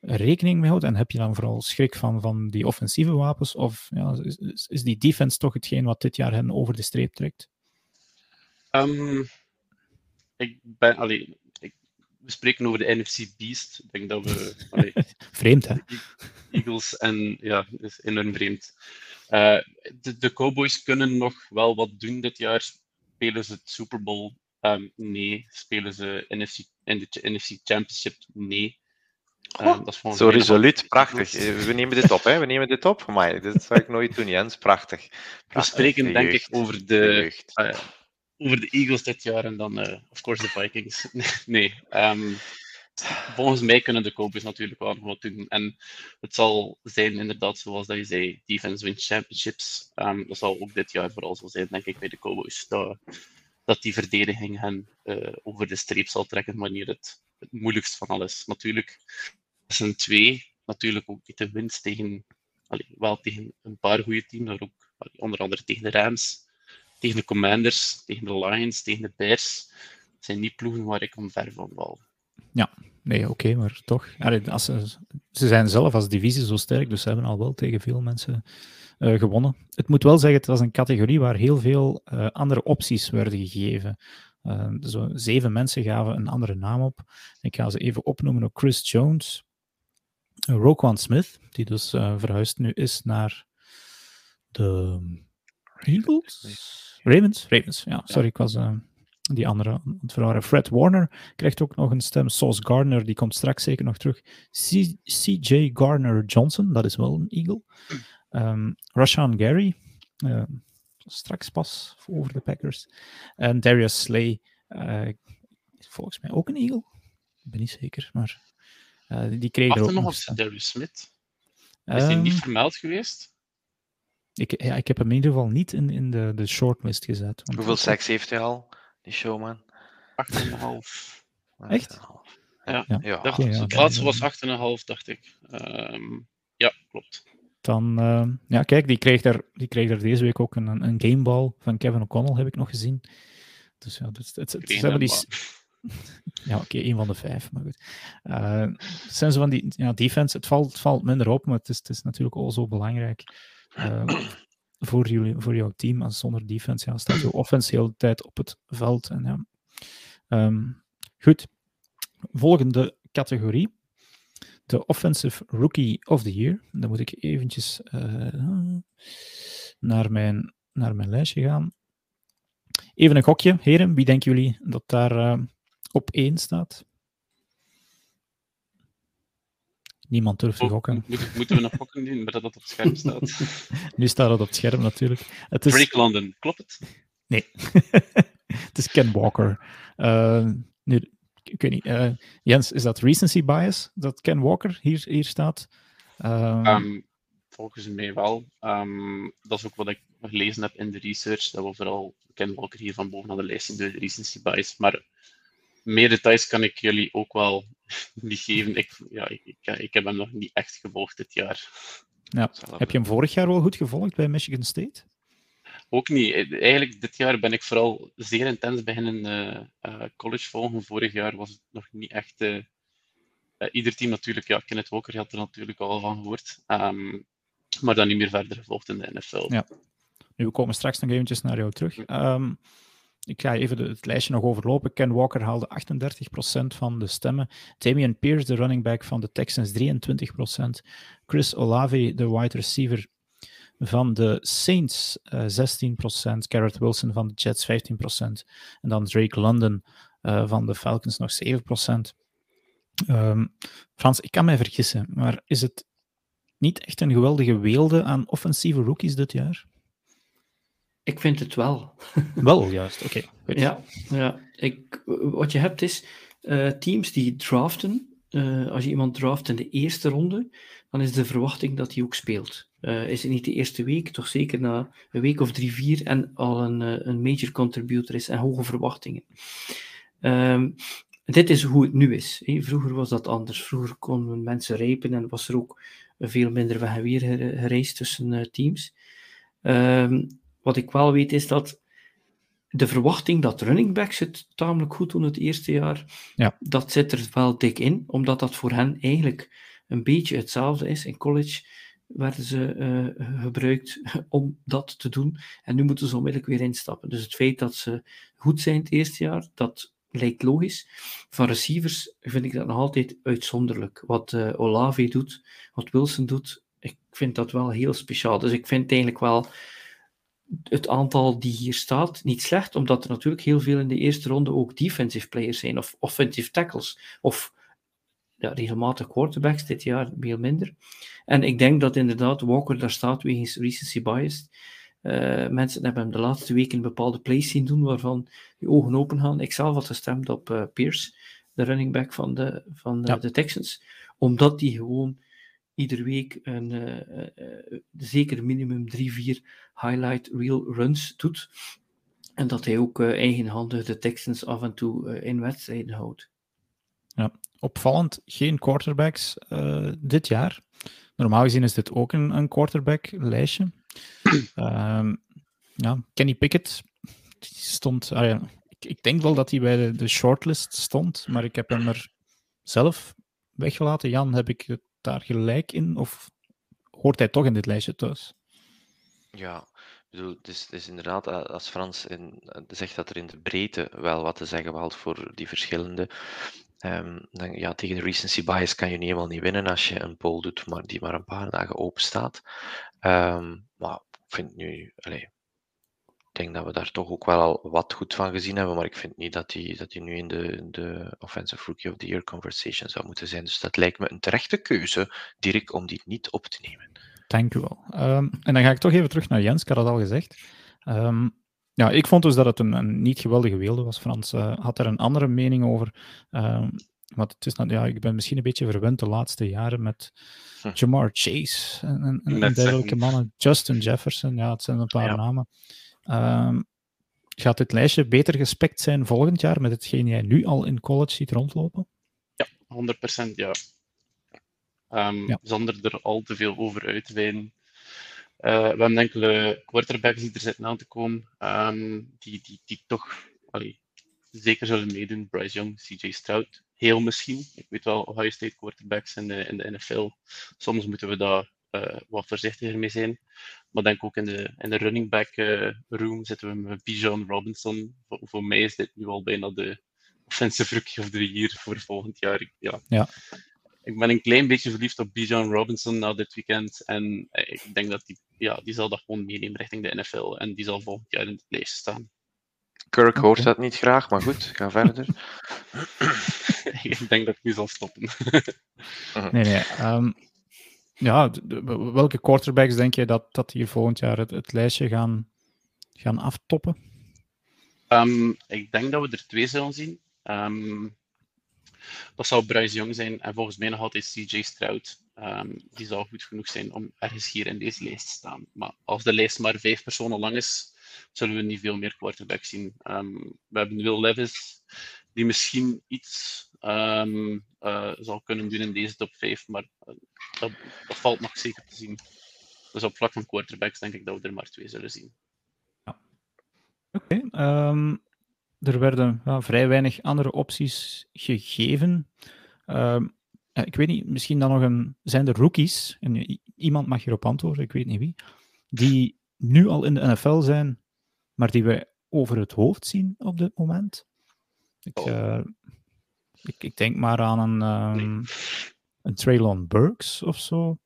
rekening mee houdt? En heb je dan vooral schrik van, van die offensieve wapens? Of ja, is, is die defense toch hetgeen wat dit jaar hen over de streep trekt? Um, ik ben, allee, ik, we spreken over de NFC Beast. Ik denk dat we. [laughs] Allee, vreemd, hè? Eagles en ja, is enorm vreemd. Uh, de, de, Cowboys kunnen nog wel wat doen dit jaar. Spelen ze het Super Bowl? Um, nee. Spelen ze NFC, in de NFC Championship? Nee. Dat is Zo resoluut, prachtig. We nemen dit op, hè? We nemen dit op. Maar dit zou ik nooit doen, Jens. Prachtig. prachtig. We spreken, denk ik, over de, uh, over de Eagles dit jaar en dan, uh, of course, de Vikings. [laughs] nee. Um, volgens mij kunnen de Cowboys natuurlijk wel nog wat doen. En het zal zijn, inderdaad, zoals dat je zei, defense wins championships. Um, dat zal ook dit jaar vooral zo zijn, denk ik, bij de Cowboys. Dat, dat die verdediging hen over de streep zal trekken wanneer het het moeilijkst van alles. Natuurlijk dat zijn twee. Natuurlijk ook niet de winst tegen, wel tegen een paar goede teams, maar ook onder andere tegen de Rams, tegen de Commanders, tegen de Lions, tegen de Bears. Dat zijn niet ploegen waar ik omver van val. Ja, nee, oké, maar toch. Als ze, zijn zelf als divisie zo sterk, dus ze hebben al wel tegen veel mensen uh, gewonnen. Het moet wel zeggen, het was een categorie waar heel veel uh, andere opties werden gegeven. Uh, zeven mensen gaven een andere naam op. Ik ga ze even opnoemen. Ook Chris Jones, Roquan Smith, die dus uh, verhuisd nu is naar de Eagles? Ravens? Ravens, ja. Sorry, ik was uh, die andere het verwarren. Fred Warner krijgt ook nog een stem. Sauce Gardner, die komt straks zeker nog terug. CJ Gardner Johnson, dat is wel een Eagle. Um, Rashawn Gary, uh, straks pas over de Packers. En Darius Slay, volgens mij ook een Eagle. Ik ben niet zeker, maar die kreeg er ook nog op Darius Smith. Is hij niet ehm, vermeld geweest? Ik, ja, ik heb hem in ieder geval niet in, in de, de shortlist gezet. Hoeveel seks heeft hij al, die showman? 8,5. Echt? Ja, ja. ja. Dacht, ja, het laatste was 8,5, dacht ik. Um, ja, klopt. Dan, uh, ja, kijk, die kreeg, er, die kreeg er deze week ook een, een gameball van Kevin O'Connell, heb ik nog gezien. Dus ja, het, het, het, het hebben die, [laughs] ja, oké, okay, één van de vijf, maar goed. Uh, zijn ze van die ja, defense, het valt, het valt minder op, maar het is, het is natuurlijk ook zo belangrijk uh, [clears throat] voor, jullie, voor jouw team. Als zonder defense ja, staat je offense de hele tijd op het veld. En, ja. Um, goed, volgende categorie. De Offensive Rookie of the Year. Dan moet ik eventjes uh, naar, mijn, naar mijn lijstje gaan. Even een gokje, heren. Wie denken jullie dat daar op één staat. Niemand durft te oh, gokken. Moeten we nog gokken doen, maar dat het op het scherm staat? [laughs] nu staat het op het scherm natuurlijk. Het is... Break London, klopt het? Nee. [laughs] het is Ken Walker. Uh, nu, ik weet niet. Uh, Jens, is dat recency bias dat Ken Walker hier, hier staat? Um... Um, volgens mij wel. Um, dat is ook wat ik gelezen heb in de research. Dat we vooral Ken Walker hier van boven aan de lijst zien door de recency bias. Maar meer details kan ik jullie ook wel [laughs] niet geven. Ik, ja, ik, ik, heb hem nog niet echt gevolgd dit jaar. Ja. Heb je hem vorig jaar wel goed gevolgd bij Michigan State? ook niet. Eigenlijk, dit jaar ben ik vooral zeer intens beginnen uh, college volgen. Vorig jaar was het nog niet echt. Uh, ieder team natuurlijk, ja, Kenneth Walker had er natuurlijk al van gehoord. Um, maar dan niet meer verder gevolgd in de NFL. Ja. Nu, we komen straks nog eventjes naar jou terug. Um, ik ga even het lijstje nog overlopen. Ken Walker haalde 38% van de stemmen. Damian Pierce, de running back van de Texans, 23%. Chris Olave, de wide receiver van de Saints, uh, 16%. Garrett Wilson van de Jets, 15%. En dan Drake London uh, van de Falcons nog 7%. Um, ehm, Frans, ik kan mij vergissen, maar is het niet echt een geweldige weelde aan offensieve rookies dit jaar? Ik vind het wel. [laughs] Wel, juist. Oké. ja, ja. Ik, wat je hebt is uh, teams die draften. Uh, als je iemand draft in de eerste ronde, dan is de verwachting dat hij ook speelt. Uh, is het niet de eerste week, toch zeker na een week of drie, vier en al een, een major contributor is en hoge verwachtingen. Um, dit is hoe het nu is. Vroeger was dat anders. Vroeger konden mensen rijpen en was er ook veel minder weg en weer gereisd tussen teams. Um, wat ik wel weet is dat de verwachting dat running backs het tamelijk goed doen het eerste jaar, ja. dat zit er wel dik in, omdat dat voor hen eigenlijk een beetje hetzelfde is. In college werden ze uh, gebruikt [laughs] om dat te doen en nu moeten ze onmiddellijk weer instappen. Dus het feit dat ze goed zijn het eerste jaar, dat lijkt logisch. Van receivers vind ik dat nog altijd uitzonderlijk. Wat uh, Olave doet, wat Wilson doet, ik vind dat wel heel speciaal. Dus ik vind eigenlijk wel het aantal die hier staat niet slecht, omdat er natuurlijk heel veel in de eerste ronde ook defensive players zijn, of offensive tackles, of ja, regelmatig quarterbacks, dit jaar veel minder. En ik denk dat inderdaad Walker daar staat wegens recency bias. Uh, mensen hebben hem de laatste weken bepaalde plays zien doen waarvan je ogen open gaan. Ik zelf had gestemd op uh, Pierce, de running back van de, van de, ja. de Texans, omdat die gewoon iedere week een, uh, uh, zeker minimum drie, vier highlight reel runs doet. En dat hij ook eigenhandig de Texans af en toe in wedstrijden houdt. Ja, opvallend, geen quarterbacks dit jaar. Normaal gezien is dit ook een, een quarterback-lijstje. um, [clears throat] ja, Kenny Pickett stond. Ah ja, ik, ik, denk wel dat hij bij de, de shortlist stond, maar ik heb hem er zelf weggelaten. Jan, heb ik het daar gelijk in? Of hoort hij toch in dit lijstje thuis? Ja, bedoel, het is, is inderdaad, als Frans in, zegt dat er in de breedte wel wat te zeggen valt voor die verschillende. Um, dan, ja, tegen de recency bias kan je niet helemaal niet winnen als je een poll doet maar die maar een paar dagen open staat. Um, maar ik vind nu, allez, denk dat we daar toch ook wel al wat goed van gezien hebben, maar ik vind niet dat hij dat nu in de, de Offensive Rookie of the Year conversation zou moeten zijn. Dus dat lijkt me een terechte keuze, Dirk, om die niet op te nemen. Dank u wel. Um, en dan ga ik toch even terug naar Jens, ik had het al gezegd. Um, ja, ik vond dus dat het een, een niet geweldige weelde was. Frans uh, had er een andere mening over. Um, want het is, nou, ja, ik ben misschien een beetje verwend de laatste jaren met hm. Jamar Chase en, en, en dergelijke mannen. Justin Jefferson, ja, het zijn een paar ja. namen. Um, gaat dit lijstje beter gespekt zijn volgend jaar met hetgeen jij nu al in college ziet rondlopen? Ja, 100% ja. Um, ja. Zonder er al te veel over uit te wijden. Uh, we hebben enkele quarterbacks die er zitten aan te komen, um, die, die, die toch allee, zeker zullen meedoen. Bryce Young, CJ Stroud, heel misschien. Ik weet wel, Ohio State quarterbacks in de, in de NFL. Soms moeten we daar uh, wat voorzichtiger mee zijn. Maar denk ook in de, in de running back uh, room zitten we met Bijan Robinson. Voor, voor, mij is dit nu al bijna de offensive rookie of the year voor volgend jaar. Ja. ja. Ik ben een klein beetje verliefd op Bijan Robinson na dit weekend. En ik denk dat die, ja, die zal dat gewoon meenemen richting de NFL. En die zal volgend jaar in het lijst staan. Kirk hoort dat niet graag, maar goed, ga verder. [laughs] ik denk dat ik nu zal stoppen. nee, nee. Um, ja, welke quarterbacks denk je dat, dat hier volgend jaar het, lijstje gaan, gaan aftoppen? Um, ik denk dat we er twee zullen zien. Um, dat zou Bryce Young zijn en volgens mij nog altijd CJ Stroud. Um, die zal goed genoeg zijn om ergens hier in deze lijst te staan. Maar als de lijst maar vijf personen lang is, zullen we niet veel meer quarterbacks zien. we hebben Will Levis, die misschien iets um, uh, zal kunnen doen in deze top 5, maar uh, dat, valt nog zeker te zien. Dus op vlak van quarterbacks denk ik dat we er maar twee zullen zien. Ja. Oké. Ehm, er werden vrij weinig andere opties gegeven. Ehm, ik weet niet, misschien dan nog een. Zijn er rookies? En iemand mag hierop antwoorden, ik weet niet wie. Die nu al in de NFL zijn, maar die wij over het hoofd zien op dit moment? Ik, oh. Eh, ik, ik, denk maar aan een, um, een Traylon Burks of zo.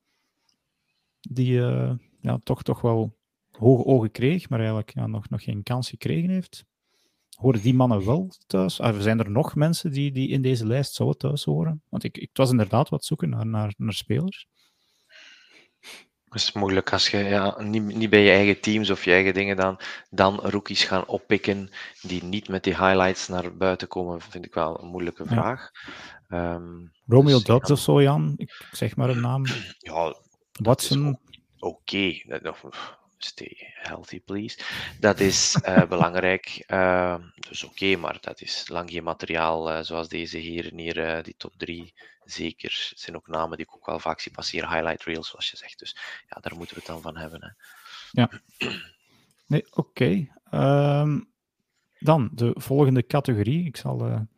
Die uh, ja, toch, toch wel hoge ogen kreeg, maar eigenlijk ja, nog, nog geen kans gekregen heeft. Horen die mannen wel thuis? Of zijn er nog mensen die, die in deze lijst zouden thuis horen? Want ik, ik was inderdaad wat zoeken naar, naar, naar spelers. Het is moeilijk als je ja, niet, niet bij je eigen teams of je eigen dingen dan, dan rookies gaan oppikken die niet met die highlights naar buiten komen, vind ik wel een moeilijke vraag. Um, Romeo dus, Dobbs of zo, Jan? Ik zeg maar een naam. Ja, Watson. Oké, okay stay healthy, please. Dat is uh, [laughs] belangrijk. Uh, dus oké, maar dat is lang geen materiaal uh, zoals deze hier, hier die top 3. Zeker. Het zijn ook namen die ik ook wel vaak zie passeren. Highlight reels, zoals je zegt. Dus ja, daar moeten we het dan van hebben. Hè. Ja. Nee, oké. Okay. Um, dan de volgende categorie. Ik zal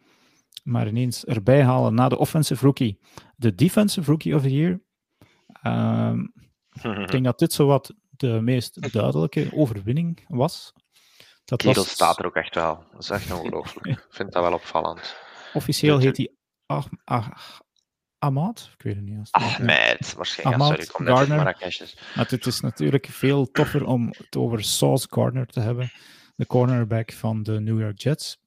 maar ineens erbij halen na de offensive rookie. De defensive rookie of the year. Um, ik denk [laughs] dat dit zo wat de meest duidelijke overwinning was. Dat was... staat er ook echt wel. Dat is echt ongelooflijk. [laughs] Ik vind dat wel opvallend. Officieel heet hij ah, ah, Ahmad? Ik weet het niet. Ahmed, waarschijnlijk. Ahmad sorry, ik kom net Maar het is natuurlijk veel toffer om het over Sauce Gardner te hebben, de cornerback van de New York Jets.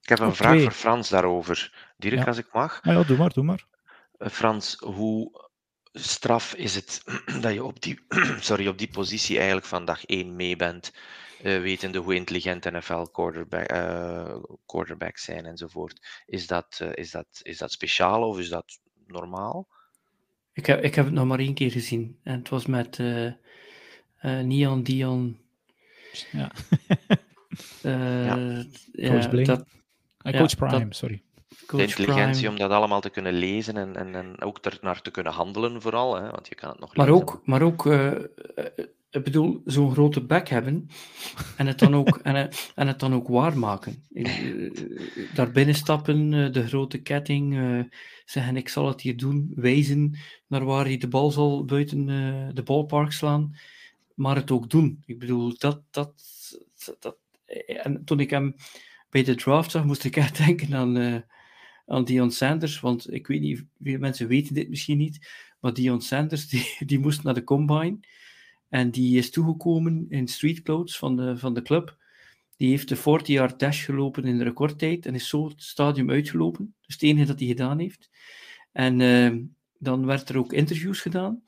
Ik heb een vraag voor Frans daarover. Direct als ik mag. Ah ja, doe maar, doe maar. Eh, Frans, hoe straf is het [clears throat] dat je op die, [clears throat] sorry, op die positie eigenlijk van dag 1 mee bent, uh, wetende hoe intelligent NFL quarterback, uh, quarterbacks zijn enzovoort. Is dat, uh, is, dat, is dat speciaal of is dat normaal? Ik heb, ik heb het nog maar één keer gezien. En het was met Nian Dion. Ja. ja. Coach dat, Coach Prime, sorry de intelligentie om dat allemaal te kunnen lezen en, en, en ook er naar te kunnen handelen, vooral. Hè, want je kan het nog maar Ook, maar ook, uh, ik bedoel, zo'n grote bek hebben en het dan ook, [laughs] en, en het dan ook waarmaken. daar binnen stappen, de grote ketting, zeggen ik zal het hier doen, wijzen naar waar hij de bal zal buiten de ballpark slaan, maar het ook doen. Ik bedoel, dat, dat, dat en toen ik hem bij de draft zag, moest ik echt [laughs] denken aan, aan Dion Sanders, want ik weet niet, veel mensen weten dit misschien niet, maar Dion Sanders [laughs] die, die moest naar de combine en die is toegekomen in street clothes van de, van de club. Die heeft de 40-yard dash gelopen in de recordtijd en is zo het stadium uitgelopen. Dus het enige dat hij gedaan heeft. En uh, dan werd er ook interviews gedaan.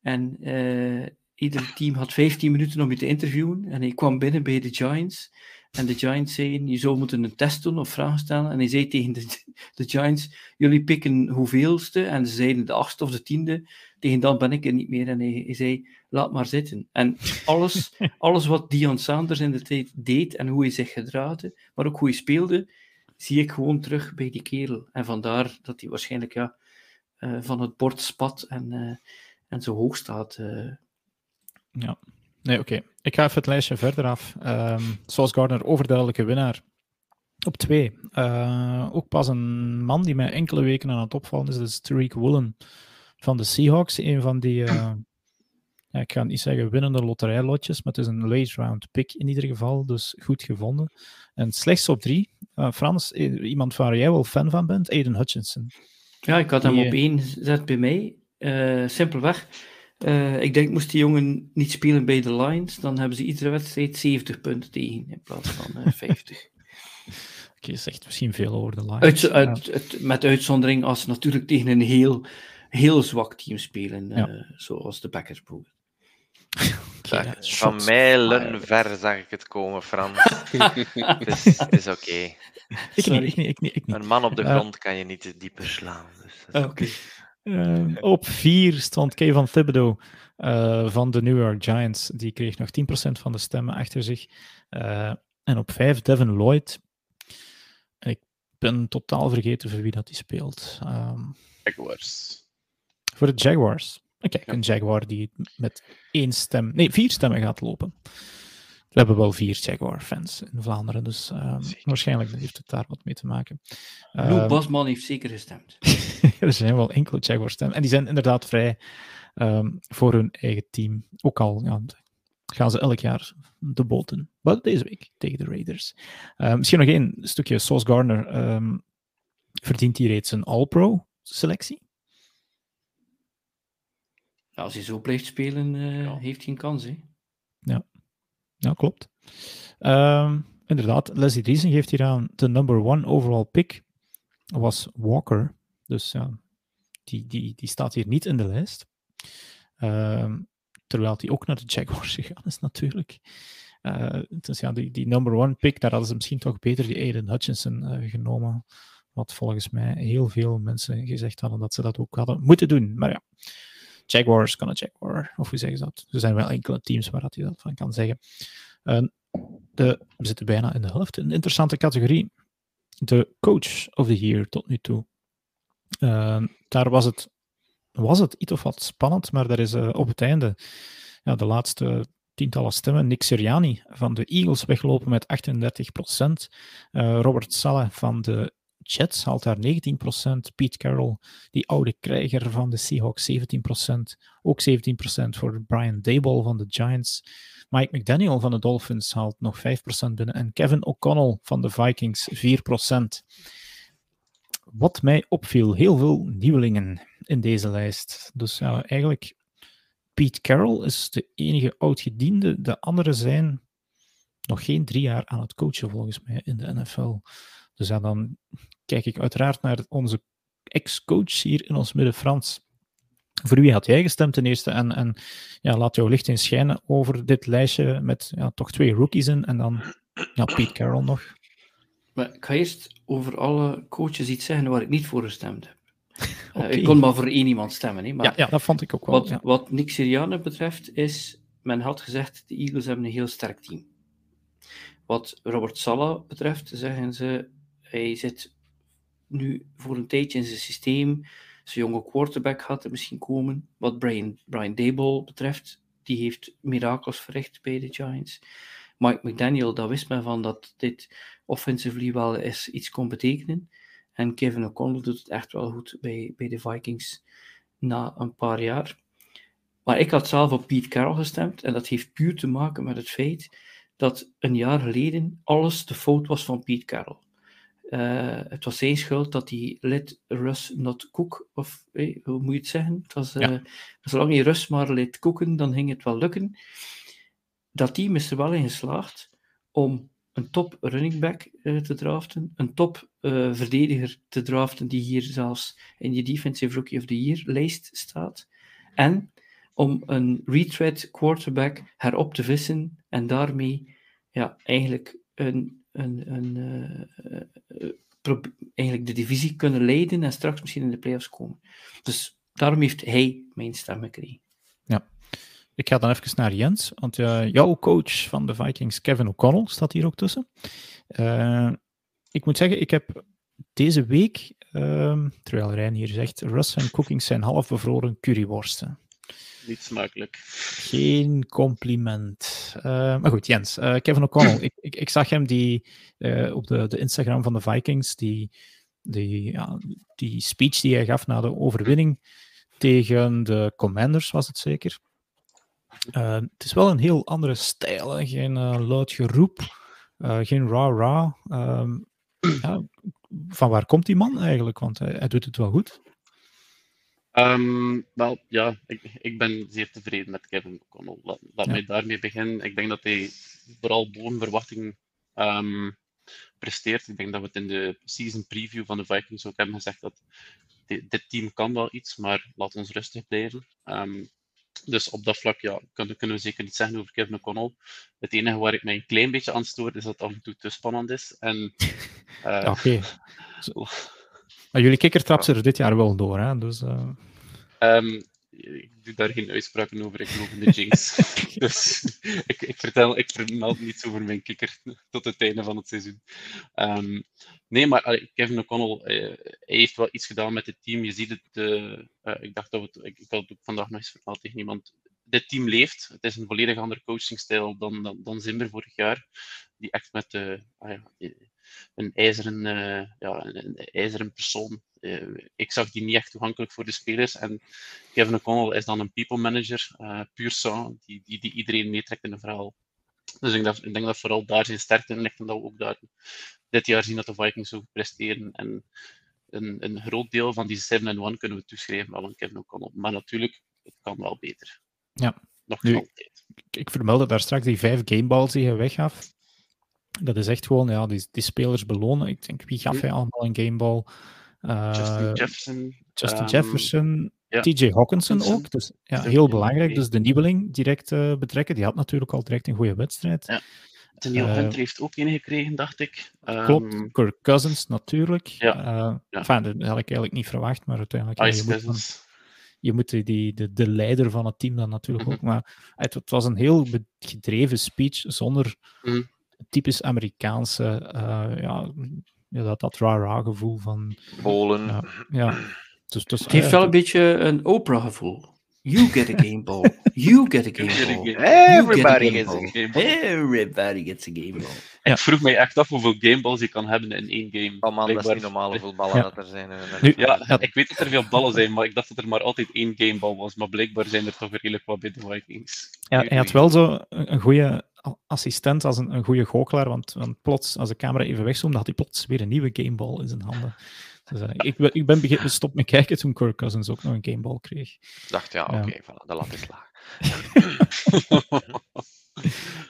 En uh, ieder team had 15 minuten om je te interviewen. En hij kwam binnen bij de Giants. En de Giants zeiden, je zou moeten een test doen of vragen stellen. En hij zei tegen de, de Giants, jullie pikken hoeveelste? En ze zeiden de achtste of de tiende. Tegen dan ben ik er niet meer. En hij, hij zei, laat maar zitten. En alles, [laughs] alles wat Dion Sanders in de tijd deed en hoe hij zich gedraaide, maar ook hoe hij speelde, zie ik gewoon terug bij die kerel. En vandaar dat hij waarschijnlijk ja, uh, van het bord spat en, uh, en zo hoog staat. Uh. Ja, Nee, oké. Ik ga even het lijstje verder af. Um, zoals Gardner, overduidelijke winnaar. Op twee. Uh, ook pas een man die mij enkele weken aan het opvallen is. Dat is Tariq Woolen van de Seahawks. Een van die, uh, ja, ik ga niet zeggen winnende loterijlotjes, maar het is een late round pick in ieder geval. Dus goed gevonden. En slechts op drie. Uh, Frans, iemand waar jij wel fan van bent, Aiden Hutchinson. Ja, ik had hem op één gezet bij mij. simpelweg uh, ik denk, moest die jongen niet spelen bij de Lions, dan hebben ze iedere wedstrijd 70 punten tegen in plaats van [laughs] uh, 50. Oké, je zegt misschien veel over de Lions. Uit, uit, met uitzondering als ze natuurlijk tegen een heel, heel zwak team spelen, uh, ja. zoals de Packers bijvoorbeeld. Okay, van mijlen ver zag ik het komen, Frans. [laughs] is, is oké. Okay. Ik, ik, ik, ik, Een man op de grond kan je niet dieper slaan. Dus oké. Uh, op vier stond Kevin Thibodeau uh, van de New York Giants. Die kreeg nog 10% van de stemmen achter zich. Uh, en op vijf Devin Lloyd. Ik ben totaal vergeten voor wie dat die speelt. Um, Jaguars. Voor de Jaguars. Kijk, ja. een Jaguar die met één stem, nee, vier stemmen gaat lopen. We hebben wel vier Jaguar-fans in Vlaanderen, dus ehm, waarschijnlijk heeft het daar wat mee te maken. Lou ehm, Basman heeft zeker gestemd. [laughs] er zijn wel enkele Jaguar-stemmen. En die zijn inderdaad vrij ehm, voor hun eigen team. Ook al ja, gaan ze elk jaar de boten. Maar deze week tegen de Raiders. misschien nog één stukje. Sauce Garner verdient hij reeds een All-Pro-selectie? als hij zo blijft spelen, uh, heeft hij een kans. Hè? Ja. Ja, klopt. Uh, inderdaad, Leslie Driesen geeft hier aan de number one overall pick was Walker. Dus ja, die, die, die staat hier niet in de lijst. Uh, terwijl hij ook naar de Jaguars [laughs] gegaan is, natuurlijk. Uh, dus ja, die, die number one pick, daar hadden ze misschien toch beter die Aiden Hutchinson uh, genomen. Wat volgens mij heel veel mensen gezegd hadden dat ze dat ook hadden moeten doen. Maar ja, Jaguars kan een Jaguar, of hoe zeggen ze dat? Er zijn wel enkele teams waar dat je dat van kan zeggen. Uh, de, we zitten bijna in de helft. Een interessante categorie. De Coach of the Year tot nu toe. Uh, daar was het, was het iets of wat spannend, maar daar is uh, op het einde ja, de laatste tientallen stemmen. Nick Siriani van de Eagles weglopen met 38%. Uh, Robert Saleh van de Jets haalt daar 19%. Pete Carroll, die oude krijger van de Seahawks, 17%. Ook 17% voor Brian Dayball van de Giants. Mike McDaniel van de Dolphins haalt nog 5% binnen. En Kevin O'Connell van de Vikings 4%. Wat mij opviel, heel veel nieuwelingen in deze lijst. Dus eigenlijk, Pete Carroll is de enige oudgediende. De anderen zijn nog geen drie jaar aan het coachen, volgens mij, in de NFL. Dus ja, dan kijk ik uiteraard naar onze ex-coach hier in ons midden, Frans. Voor wie had jij gestemd ten eerste? En, en ja, laat jouw licht eens schijnen over dit lijstje met ja, toch twee rookies in en dan ja, Pete Carroll nog. Maar ik ga eerst over alle coaches iets zeggen waar ik niet voor gestemd heb. [laughs] Eh, ik kon maar voor één iemand stemmen. Hè, maar ja, ja, dat vond ik ook wel. Wat, ja. wat Nick Sirianni betreft is, men had gezegd, de Eagles hebben een heel sterk team. Wat Robert Sala betreft, zeggen ze, hij zit nu voor een tijdje in zijn systeem. Zijn jonge quarterback gaat er misschien komen. Wat Brian, Brian Dable betreft, die heeft mirakels verricht bij de Giants. Mike McDaniel, daar wist men van dat dit offensively wel eens iets kon betekenen. En Kevin O'Connell doet het echt wel goed bij, bij de Vikings na een paar jaar. Maar ik had zelf op Pete Carroll gestemd. En dat heeft puur te maken met het feit dat een jaar geleden alles de fout was van Pete Carroll. Uh, het was zijn schuld dat hij let Russ not cook, of hey, hoe moet je het zeggen? Het was, uh, zolang hij Russ maar liet koken, dan ging het wel lukken. Dat team is er wel in geslaagd om een top running back uh, te draften, een top verdediger te draften, die hier zelfs in je Defensive Rookie of the Year lijst staat, en om een retread quarterback herop te vissen en daarmee ja, eigenlijk een een, een, uh, eigenlijk de divisie kunnen leiden en straks misschien in de playoffs komen. Dus daarom heeft hij mijn stem gekregen. Ja. Ik ga dan even naar Jens, want jouw coach van de Vikings, Kevin O'Connell, staat hier ook tussen. Ik moet zeggen, ik heb deze week, uh, terwijl Rijn hier zegt, Russ en Cookings zijn half bevroren curryworsten. Niet smakelijk. Geen compliment. Uh, maar goed, Jens. Uh, Kevin O'Connell. [clears throat] ik, ik, ik, zag hem die, uh, op de, de Instagram van de Vikings, die, die, ja, die speech die hij gaf na de overwinning tegen de Commanders, was het zeker. het is wel een heel andere stijl. Hè? Geen luid geroep, geen ra-ra. Ehm, [clears throat] ja, van waar komt die man eigenlijk? Want hij, hij doet het wel goed. Um, wel, ja, ik, ik ben zeer tevreden met Kevin O'Connell. Laat, laat mij daarmee beginnen. Ik denk dat hij vooral boven verwachting um, presteert. Ik denk dat we het in de season preview van de Vikings ook hebben gezegd dat dit, dit team kan wel iets, maar laat ons rustig blijven. Um, dus op dat vlak ja, kunnen, kunnen we zeker niet zeggen over Kevin O'Connell. Het enige waar ik mij een klein beetje aan stoor, is dat het af en toe te spannend is. En, [laughs] uh, Oké. [laughs] Maar jullie kikker trapt ze er dit jaar wel door, hè? Dus, uh... um, ik doe daar geen uitspraken over, ik geloof in de Jinx. [laughs] dus ik, ik, vertel, ik vermeld niets over mijn kikker tot het einde van het seizoen. Um, nee, maar Kevin O'Connell, uh, hij heeft wel iets gedaan met het team. Je ziet het, uh, uh, ik dacht dat het, ik, ik had het ook vandaag nog eens verteld tegen iemand. dit team leeft. Het is een volledig andere coachingstijl dan, dan, dan Zimmer vorig jaar. Die echt met ah ja, een, ijzeren, ja, een, ijzeren persoon. ik zag die niet echt toegankelijk voor de spelers. En Kevin O'Connell is dan een people manager, puur sang, die, die, die iedereen meetrekt in een verhaal. Dus ik, ik, denk dat vooral daar zijn sterkte in ligt en dat we ook daar dit jaar zien dat de Vikings zo presteren. En een, een groot deel van die 7-1 kunnen we toeschrijven aan Kevin O'Connell. Maar natuurlijk, het kan wel beter. Ja. Nog nu, altijd. Ik, ik vermeldde daar straks die vijf gameballs die je weggaf. Dat is echt gewoon, ja, die, die spelers belonen. Ik denk, wie gaf hij allemaal een gameball? Uh, Justin Jefferson. Justin um, Jefferson. TJ Hawkinson ook. Dus ja, heel belangrijk. Dus de nieuweling direct uh, betrekken. Die had natuurlijk al direct een goede wedstrijd. Ja. Daniel uh, Hunter heeft ook een gekregen, dacht ik. Klopt, um, Kirk Cousins natuurlijk. Ja. Uh, ja. Enfin, dat had ik eigenlijk niet verwacht, maar uiteindelijk... Ja, je, moet dan, je moet die, de, de leider van het team dan natuurlijk mm -hmm. ook. Maar het, het, was een heel gedreven speech zonder mm. Typisch Amerikaanse... Uh, ja, ja, dat, dat ra-ra gevoel van... Bolen. ja. Dus, dus, het heeft wel een beetje een Oprah-gevoel. You get a game ball. You get a game ball. Everybody gets a game ball. Everybody gets a game ball. Ik vroeg mij echt af hoeveel gameballs je kan hebben in één game. Oh man, dat is niet normaal hoeveel ballen ja. dat er zijn. Nu, ja, ik weet dat er veel ballen zijn, maar ik dacht dat er maar altijd één gameball was. Maar blijkbaar zijn er toch redelijk wat bij de Vikings. Ja, hij had wel zo een goede assistent als een, een goede goochelaar, want, want plots, als de camera even wegzoomde, had hij plots weer een nieuwe gameball in zijn handen. Dus, uh, ik, ik ben beginnen stop met kijken toen Kirk Cousins ook nog een gameball kreeg. Ik dacht, ja, oké, okay, voilà, de lat is laag. [laughs]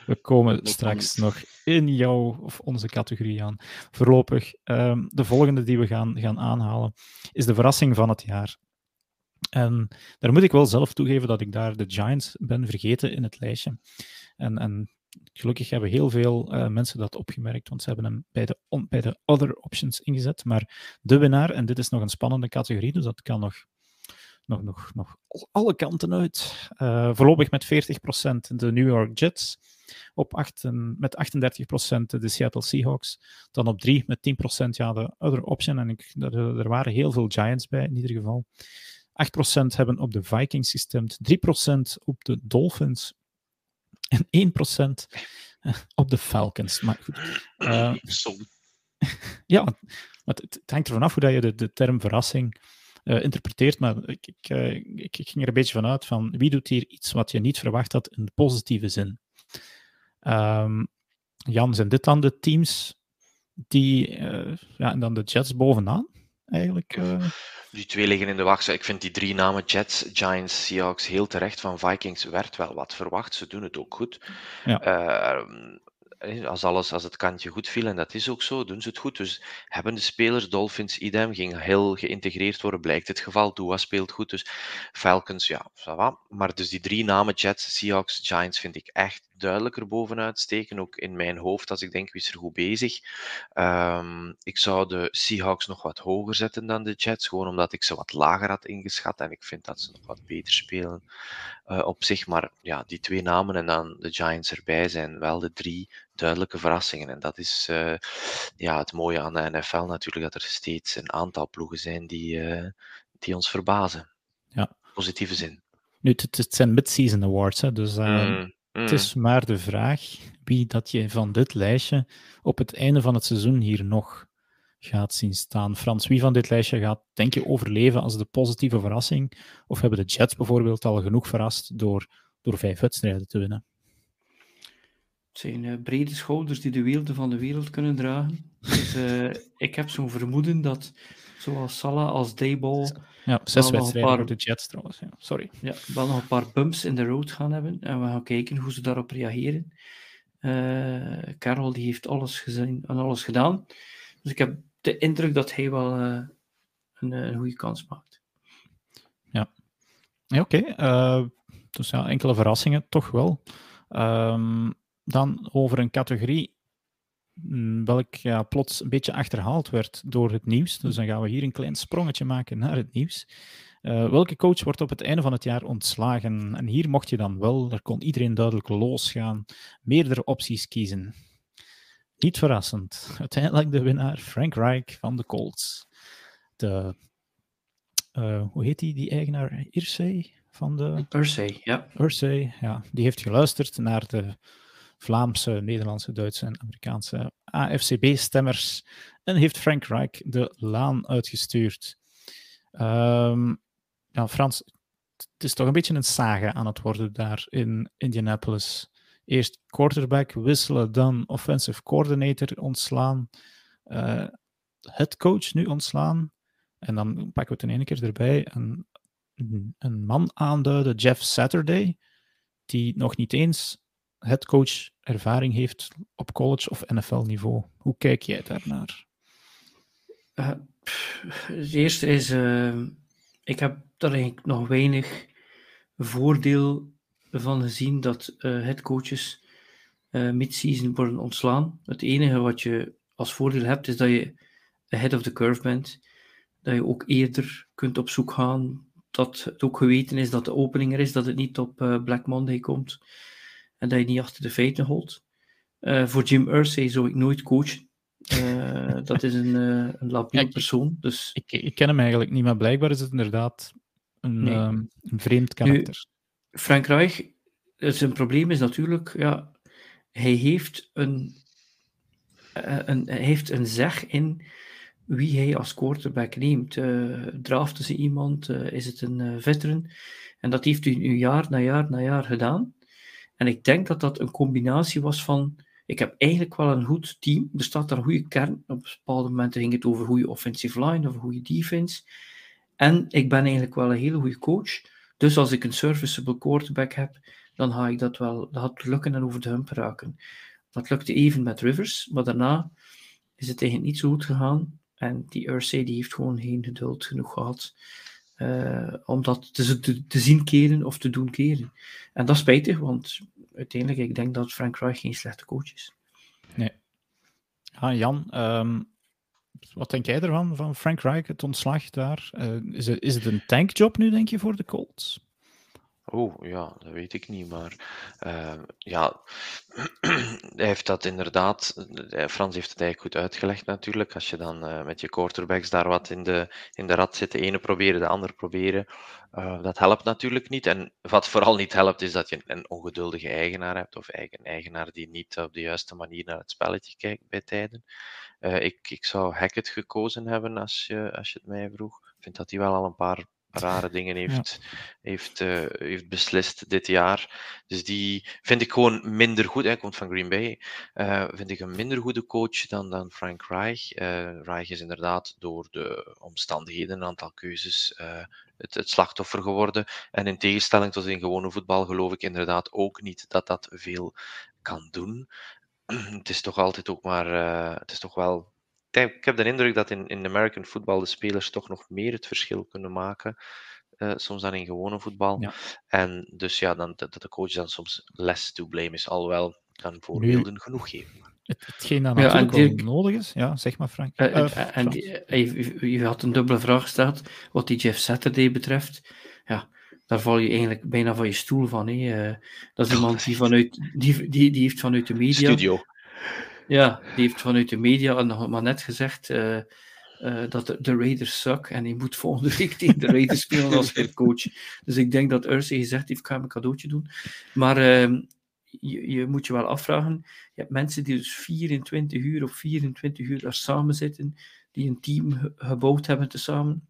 We komen straks nog in jouw of onze categorie aan. Voorlopig, um, de volgende die we gaan, gaan aanhalen is de verrassing van het jaar. En daar moet ik wel zelf toegeven dat ik daar de Giants ben vergeten in het lijstje. En, en gelukkig hebben heel veel uh, mensen dat opgemerkt, want ze hebben hem bij de, on, bij de other options ingezet. Maar de winnaar, en dit is nog een spannende categorie, dus dat kan nog, nog, nog, nog alle kanten uit. Uh, voorlopig met 40% de New York Jets, op 8, met 38% de Seattle Seahawks, dan op 3 met 10% ja, de other option. En ik, er, er waren heel veel Giants bij, in ieder geval. 8% hebben op de Vikings gestemd, 3% op de Dolphins, en 1% eh, op de Falcons. Maar goed. [laughs] Uh, ja, maar het, het, hangt ervan af hoe dat je de, de term verrassing uh, interpreteert. Maar ik, ik, uh, ik, ik, ging er een beetje vanuit van wie doet hier iets wat je niet verwacht had in de positieve zin. Um, Jan, zijn dit dan de teams die, ja, en dan de Jets bovenaan eigenlijk? Die twee liggen in de wacht. Ik vind die drie namen, Jets, Giants, Seahawks, heel terecht. Van Vikings werd wel wat verwacht. Ze doen het ook goed. Ja. Uh, als, alles, als het kantje goed viel, en dat is ook zo, doen ze het goed. Dus hebben de spelers, Dolphins, idem, ging heel geïntegreerd worden, blijkt het geval. Dua speelt goed, dus Falcons, ja, ça va. Maar dus die drie namen, Jets, Seahawks, Giants, vind ik echt duidelijker bovenuit steken, ook in mijn hoofd, als ik denk wie is er goed bezig. Um, ik zou de Seahawks nog wat hoger zetten dan de Jets, gewoon omdat ik ze wat lager had ingeschat en ik vind dat ze nog wat beter spelen uh, op zich. Maar ja, die twee namen en dan de Giants erbij zijn wel de drie duidelijke verrassingen. En dat is uh, ja, het mooie aan de NFL natuurlijk, dat er steeds een aantal ploegen zijn die, uh, die ons verbazen. Ja. Positieve zin. Nu, het, het zijn mid-season awards, hè, dus mm. Het is mm. maar de vraag wie dat je van dit lijstje op het einde van het seizoen hier nog gaat zien staan. Frans, wie van dit lijstje gaat, denk je, overleven als de positieve verrassing? Of hebben de Jets bijvoorbeeld al genoeg verrast door, door vijf wedstrijden te winnen? Het zijn uh, brede schouders die de werelden van de wereld kunnen dragen. Dus uh, [laughs] ik heb zo'n vermoeden dat zowel Salah als Dayball ja, zes wedstrijden paar, voor de Jets trouwens. Ja, sorry. Ja, wel nog een paar bumps in de road gaan hebben. En we gaan kijken hoe ze daarop reageren. Uh, Karel die heeft alles gezien en alles gedaan. Dus ik heb de indruk dat hij wel uh, een, een, goede kans maakt. Ja, ja oké. Okay. Uh, dus ja, enkele verrassingen toch wel. Um, dan over een categorie Mm, welk ja, plots een beetje achterhaald werd door het nieuws. Dus dan gaan we hier een klein sprongetje maken naar het nieuws. Uh, welke coach wordt op het einde van het jaar ontslagen? En hier mocht je dan wel, daar kon iedereen duidelijk losgaan, meerdere opties kiezen. Niet verrassend. Uiteindelijk de winnaar Frank Reich van de Colts. De, uh, hoe heet die, die eigenaar? Irsay? van de... Ursay, ja. Ursay, ja. Die heeft geluisterd naar de Vlaamse, Nederlandse, Duitse en Amerikaanse AFCB-stemmers en heeft Frank Reich de laan uitgestuurd. Um, ja, Frans, het is toch een beetje een saga aan het worden daar in Indianapolis. Eerst quarterback wisselen, dan offensive coordinator ontslaan, uh, head coach nu ontslaan. En dan pakken we het in één keer erbij een, een man aanduiden, Jeff Saturday, die nog niet eens headcoach ervaring heeft op college of NFL-niveau. Hoe kijk jij daarnaar? Uh, het eerste is, uh, ik heb daar eigenlijk nog weinig voordeel van gezien dat uh, headcoaches mid-season worden ontslaan. Het enige wat je als voordeel hebt, is dat je ahead of the curve bent. Dat je ook eerder kunt op zoek gaan. Dat het ook geweten is dat de opening er is, dat het niet op Black Monday komt. En dat je niet achter de feiten holt. voor Jim Irsay zou ik nooit coachen. [laughs] dat is een, een labiel persoon. Dus... Ik, ik, ken hem eigenlijk niet, maar blijkbaar is het inderdaad een, nee. um, een vreemd karakter. Nu, Frank Reich, zijn probleem is natuurlijk, ja, hij heeft een, uh, een, hij heeft een zeg in wie hij als quarterback neemt. Uh, draften ze iemand, uh, is het een veteran? En dat heeft hij nu jaar na jaar na jaar gedaan. En ik denk dat dat een combinatie was van. Ik heb eigenlijk wel een goed team. Er staat daar een goede kern. Op bepaalde momenten ging het over goede offensive line of goede defense. En ik ben eigenlijk wel een hele goede coach. Dus als ik een serviceable quarterback heb, dan ga ik dat wel dat lukken en over de hump raken. Dat lukte even met Rivers, maar daarna is het eigenlijk niet zo goed gegaan. En die Ursay die heeft gewoon geen geduld genoeg gehad uh, om dat te, te, zien keren of te doen keren. En dat is spijtig, want uiteindelijk, ik denk dat Frank Reich geen slechte coach is. Nee. Ah, Jan, um, wat denk jij ervan, van Frank Reich, het ontslag daar? Uh, is, het, is het een tankjob nu, denk je, voor de Colts? Oh, ja, dat weet ik niet, maar uh, ja, [clears throat] hij heeft dat inderdaad, eh, Frans heeft het eigenlijk goed uitgelegd natuurlijk, als je dan uh, met je quarterbacks daar wat in de, in de rat zit, de ene proberen, de ander proberen, uh, dat helpt natuurlijk niet. En wat vooral niet helpt, is dat je een ongeduldige eigenaar hebt, of een eigenaar die niet op de juiste manier naar het spelletje kijkt bij tijden. ik, ik zou Hackett gekozen hebben als je, als je het mij vroeg. Ik vind dat hij wel al een paar rare dingen heeft, ja. heeft, uh, heeft beslist dit jaar. Dus die vind ik gewoon minder goed. Hij komt van Green Bay. Uh, vind ik een minder goede coach dan, dan Frank Reich. Uh, Reich is inderdaad door de omstandigheden, een aantal keuzes, het, het, slachtoffer geworden. En in tegenstelling tot in gewone voetbal geloof ik inderdaad ook niet dat dat veel kan doen. [clears throat] Het is toch altijd ook maar, het is toch wel ik heb de indruk dat in, in American football de spelers toch nog meer het verschil kunnen maken. Uh, soms dan in gewone voetbal. Ja. En dus ja, dan, dat de coach dan soms less to blame is. Alhoewel, kan voorbeelden nu, genoeg geven. Het, hetgeen dat ja, natuurlijk die, nodig is. Ja, zeg maar Frank. Uh, uh, en die, je, je, had een dubbele vraag gesteld, wat die Jeff Saturday betreft. Ja, daar val je eigenlijk bijna van je stoel van. Hè. dat is iemand die vanuit, die, die, die heeft vanuit de media... Studio. Ja, die heeft vanuit de media nog maar net gezegd uh, uh, dat de, de, Raiders suck en hij moet volgende week [laughs] tegen de Raiders spelen als headcoach. Dus ik denk dat Ursay gezegd heeft, ik ga hem een cadeautje doen. Maar uh, je, je, moet je wel afvragen, je hebt mensen die dus 24 uur of 24 uur daar samen zitten, die een team gebouwd hebben tezamen.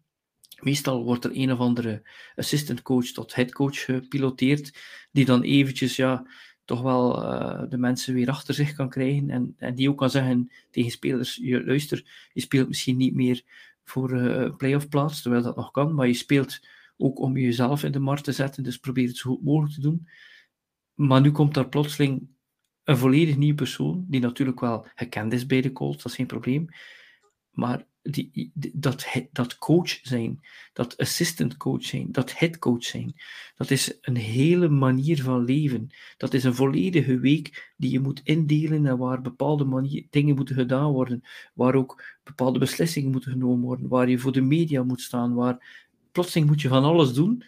Meestal wordt er een of andere assistant coach tot headcoach gepiloteerd, die dan eventjes, ja, toch wel uh, de mensen weer achter zich kan krijgen. En, en die ook kan zeggen tegen spelers: je, luister, je speelt misschien niet meer voor uh, een playoff plaats, terwijl dat nog kan, maar je speelt ook om jezelf in de markt te zetten, dus probeer het zo goed mogelijk te doen. Maar nu komt daar plotseling een volledig nieuwe persoon, die natuurlijk wel gekend is bij de Colts, dat is geen probleem. Maar die, dat, dat coach zijn, dat assistant coach zijn, dat head coach zijn, dat is een hele manier van leven. Dat is een volledige week die je moet indelen en waar bepaalde manier, dingen moeten gedaan worden, waar ook bepaalde beslissingen moeten genomen worden, waar je voor de media moet staan, waar plotseling moet je van alles doen.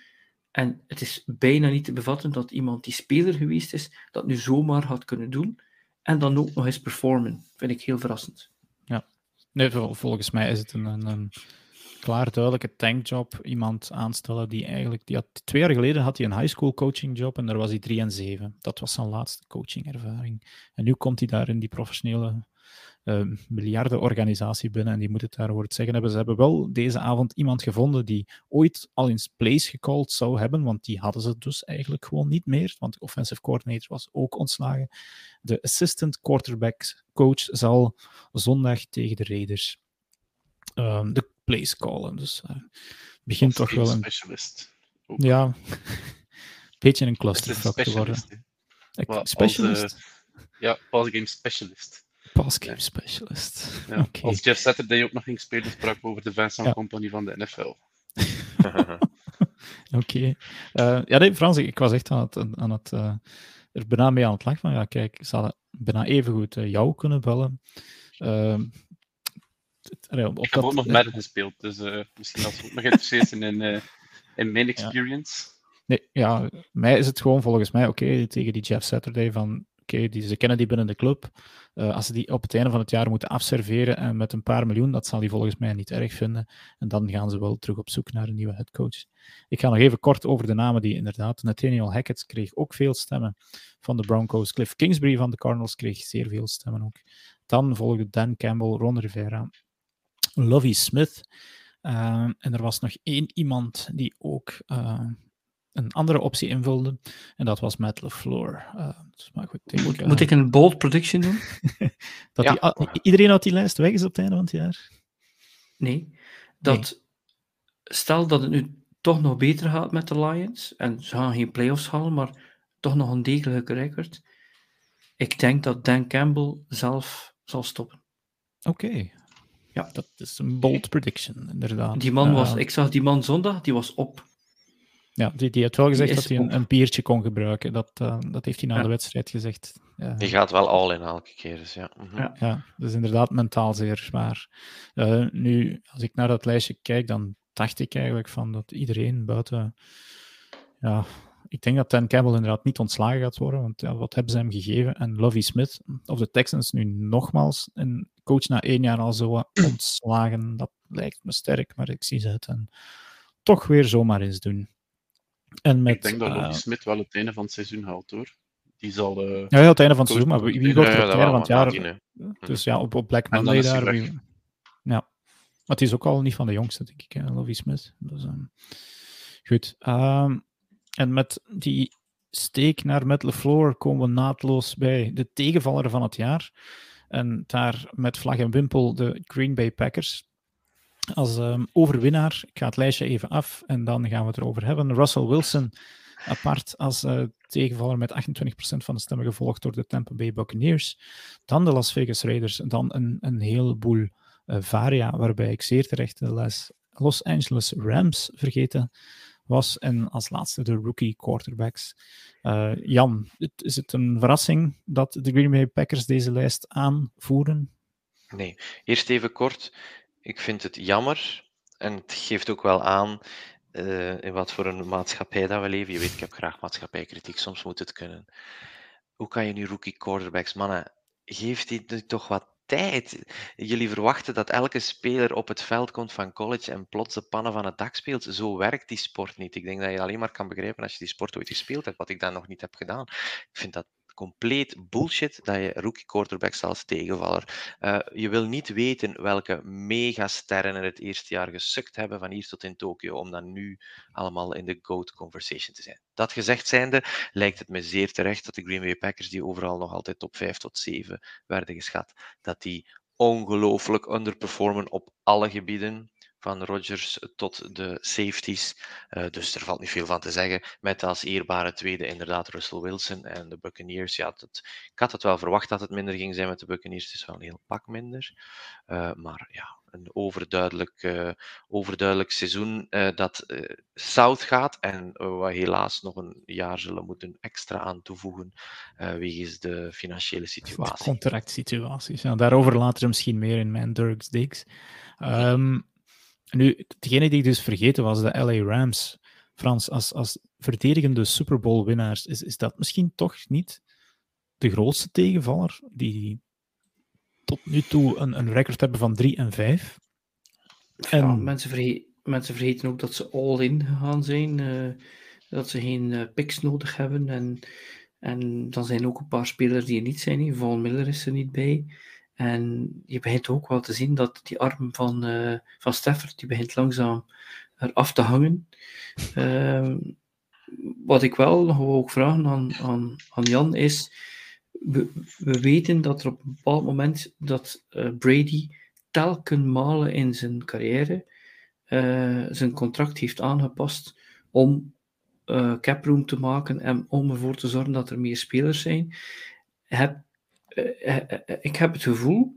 En het is bijna niet te bevatten dat iemand die speler geweest is, dat nu zomaar had kunnen doen en dan ook nog eens performen. Vind ik heel verrassend. Nee, volgens mij is het een, een, een klaar duidelijke tankjob. Iemand aanstellen die eigenlijk... Die had, twee jaar geleden had hij een high school coaching job en daar was hij 3 en 7. Dat was zijn laatste coachingervaring. En nu komt hij daar in die professionele uh, miljardenorganisatie binnen en die moet het daarover zeggen hebben. Ze hebben wel deze avond iemand gevonden die ooit al in place gecalled zou hebben, want die hadden ze dus eigenlijk gewoon niet meer, want de offensive coordinator was ook ontslagen. De assistant quarterback coach zal zondag tegen de Raiders um, de place callen. Dus uh, begint toch wel een... specialist. Ja, [laughs] een beetje een clusterfuck te worden. Specialist? Als, uh, ja, pass game specialist. Passgame specialist. Ja, [laughs] okay. Als Jeff Saturday ook nog ging spelen, sprak over de Vincent ja. Company van de NFL. [laughs] Oké. Okay. Uh, ja, nee, Frans, ik was echt aan het, aan het uh, er bijna mee aan het lachen van, ja, kijk, ze hadden bijna even goed uh, jou kunnen bellen. Uh, op ik heb ook nog Madden gespeeld, dus misschien als we ook nog geïnteresseerd zijn in, in mijn experience. Ja. Nee, ja, mij is het gewoon volgens mij oké okay, tegen die Jeff Saturday van okay, ze kennen die binnen de club. Uh, als ze die op het einde van het jaar moeten afserveren en met een paar miljoen, dat zal hij volgens mij niet erg vinden. En dan gaan ze wel terug op zoek naar een nieuwe headcoach. Ik ga nog even kort over de namen die inderdaad. Nathaniel Hackett kreeg ook veel stemmen van de Broncos. Cliff Kingsbury van de Cardinals kreeg zeer veel stemmen ook. Dan volgde Dan Campbell, Ron Rivera, Lovie Smith. Uh, en er was nog één iemand die ook een andere optie invulde. En dat was Matt LeFleur. Uh, dus maar goed, moet, uh, moet, ik een bold prediction doen? [laughs] dat ja. die, iedereen uit die lijst weg is op het einde van het jaar? Nee. Dat, nee. Stel dat het nu toch nog beter gaat met de Lions. En ze gaan geen playoffs halen, maar toch nog een degelijke record. Ik denk dat Dan Campbell zelf zal stoppen. Oké. Okay. Ja. Dat is een bold prediction, inderdaad. Die man was, uh, ik zag die man zondag, die was op. Ja, die, die heeft wel gezegd dat hij een, een, biertje kon gebruiken. Dat, uh, dat heeft hij na ja. de wedstrijd gezegd. Ja. Die gaat wel al in elke keer. Dus ja. Mm -hmm. ja. ja, dat is inderdaad mentaal zeer zwaar. Uh, nu, als ik naar dat lijstje kijk, dan dacht ik eigenlijk van dat iedereen buiten. Ja, ik denk dat Dan Campbell inderdaad niet ontslagen gaat worden, want ja, wat hebben ze hem gegeven? En Lovie Smith, of de Texans nu nogmaals een coach na één jaar al zo [clears throat] ontslagen, dat lijkt me sterk, maar ik zie ze het en toch weer zomaar eens doen. En met, ik denk dat Lovie uh, Smith wel het einde van het seizoen haalt hoor. Die zal. Uh, ja, ja, het einde van het seizoen, maar wie, wordt er het einde van het jaar? Dus ja, op, op Black Monday daar. Wie, ja. Maar het is ook al niet van de jongste, denk ik, hè, Lovie Smith. Dus, um, goed. Um, en met die steek naar Matt LeFleur komen we naadloos bij de tegenvaller van het jaar. En daar met vlag en wimpel de Green Bay Packers als um, overwinnaar. Ik ga het lijstje even af en dan gaan we het erover hebben. Russell Wilson apart als uh, tegenvaller met 28% van de stemmen gevolgd door de Tampa Bay Buccaneers. Dan de Las Vegas Raiders. Dan een, een heleboel uh, varia, waarbij ik zeer terecht de Los Angeles Rams vergeten was. En als laatste de rookie quarterbacks. Uh, Jan, is het een verrassing dat de Green Bay Packers deze lijst aanvoeren? Nee, eerst even kort. Ik vind het jammer en het geeft ook wel aan uh, in wat voor een maatschappij dat we leven. Je weet, ik heb graag maatschappijkritiek, soms moet het kunnen. Hoe kan je nu rookie quarterbacks, mannen, geeft die toch wat tijd. Jullie verwachten dat elke speler op het veld komt van college en plots de pannen van het dak speelt. Zo werkt die sport niet. Ik denk dat je alleen maar kan begrijpen als je die sport ooit gespeeld hebt, wat ik dan nog niet heb gedaan. Ik vind dat compleet bullshit dat je rookie quarterbacks als tegenvaller. Uh, je wil niet weten welke megasterren er het eerste jaar gesukt hebben van hier tot in Tokio, om dan nu allemaal in de GOAT conversation te zijn. Dat gezegd zijnde, lijkt het me zeer terecht dat de Green Bay Packers, die overal nog altijd top 5 tot 7 werden geschat, dat die ongelooflijk underperformen op alle gebieden van Rodgers tot de safeties. Uh, dus er valt niet veel van te zeggen. Met als eerbare tweede inderdaad Russell Wilson en de Buccaneers. Ja, dat, ik had het wel verwacht dat het minder ging zijn met de Buccaneers. Het is wel een heel pak minder. Uh, maar ja, een overduidelijk, uh, overduidelijk seizoen dat zout gaat. En we helaas nog een jaar zullen moeten extra aan toevoegen wegens de financiële situatie. De contractsituaties. Ja, daarover later misschien meer in mijn Dirks Digs. Um, nu, degene die ik dus vergeten was, de LA Rams. Frans, als, als verdedigende Super Bowl winnaars, is, is dat misschien toch niet de grootste tegenvaller die tot nu toe een, een record hebben van 3 en 5? en... mensen, vergeten, mensen vergeten ook dat ze all-in gegaan zijn. Uh, dat ze geen uh, picks nodig hebben. En, en dan zijn ook een paar spelers die er niet zijn. Van Miller is er niet bij. En je begint ook wel te zien dat die arm van, uh, van Stafford, die begint langzaam eraf te hangen. Uh, wat ik wel nog ook vragen aan, aan, aan Jan is, we, we, weten dat er op een bepaald moment dat uh, Brady telken malen in zijn carrière uh, zijn contract heeft aangepast om caproom te maken en om ervoor te zorgen dat er meer spelers zijn. Heb, ik heb het gevoel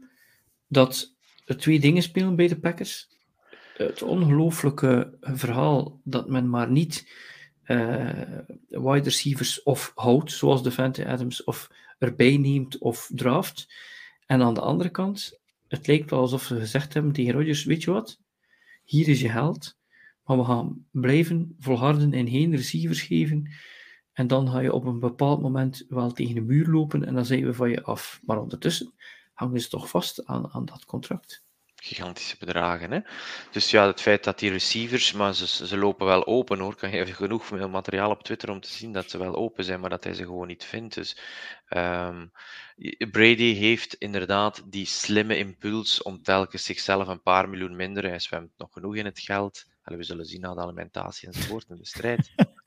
dat er twee dingen spelen bij de Packers. Het ongelooflijke verhaal dat men maar niet wide receivers of houdt, zoals Devante Adams, of erbij neemt of draft. En aan de andere kant, het lijkt wel alsof ze gezegd hebben tegen Rodgers, weet je wat, hier is je geld, maar we gaan blijven volharden en geen receivers geven. En dan ga je op een bepaald moment wel tegen de muur lopen en dan zijn we van je af. Maar ondertussen hangen ze toch vast aan, aan dat contract gigantische bedragen. Hè? Dus ja, het feit dat die receivers, maar ze, ze lopen wel open hoor. Kan je even genoeg [laughs] materiaal op Twitter om te zien dat ze wel open zijn, maar dat hij ze gewoon niet vindt. Dus um, Brady heeft inderdaad die slimme impuls om telkens zichzelf een paar miljoen minder. Hij zwemt nog genoeg in het geld. we zullen zien na de alimentatie enzovoort in de strijd. [laughs]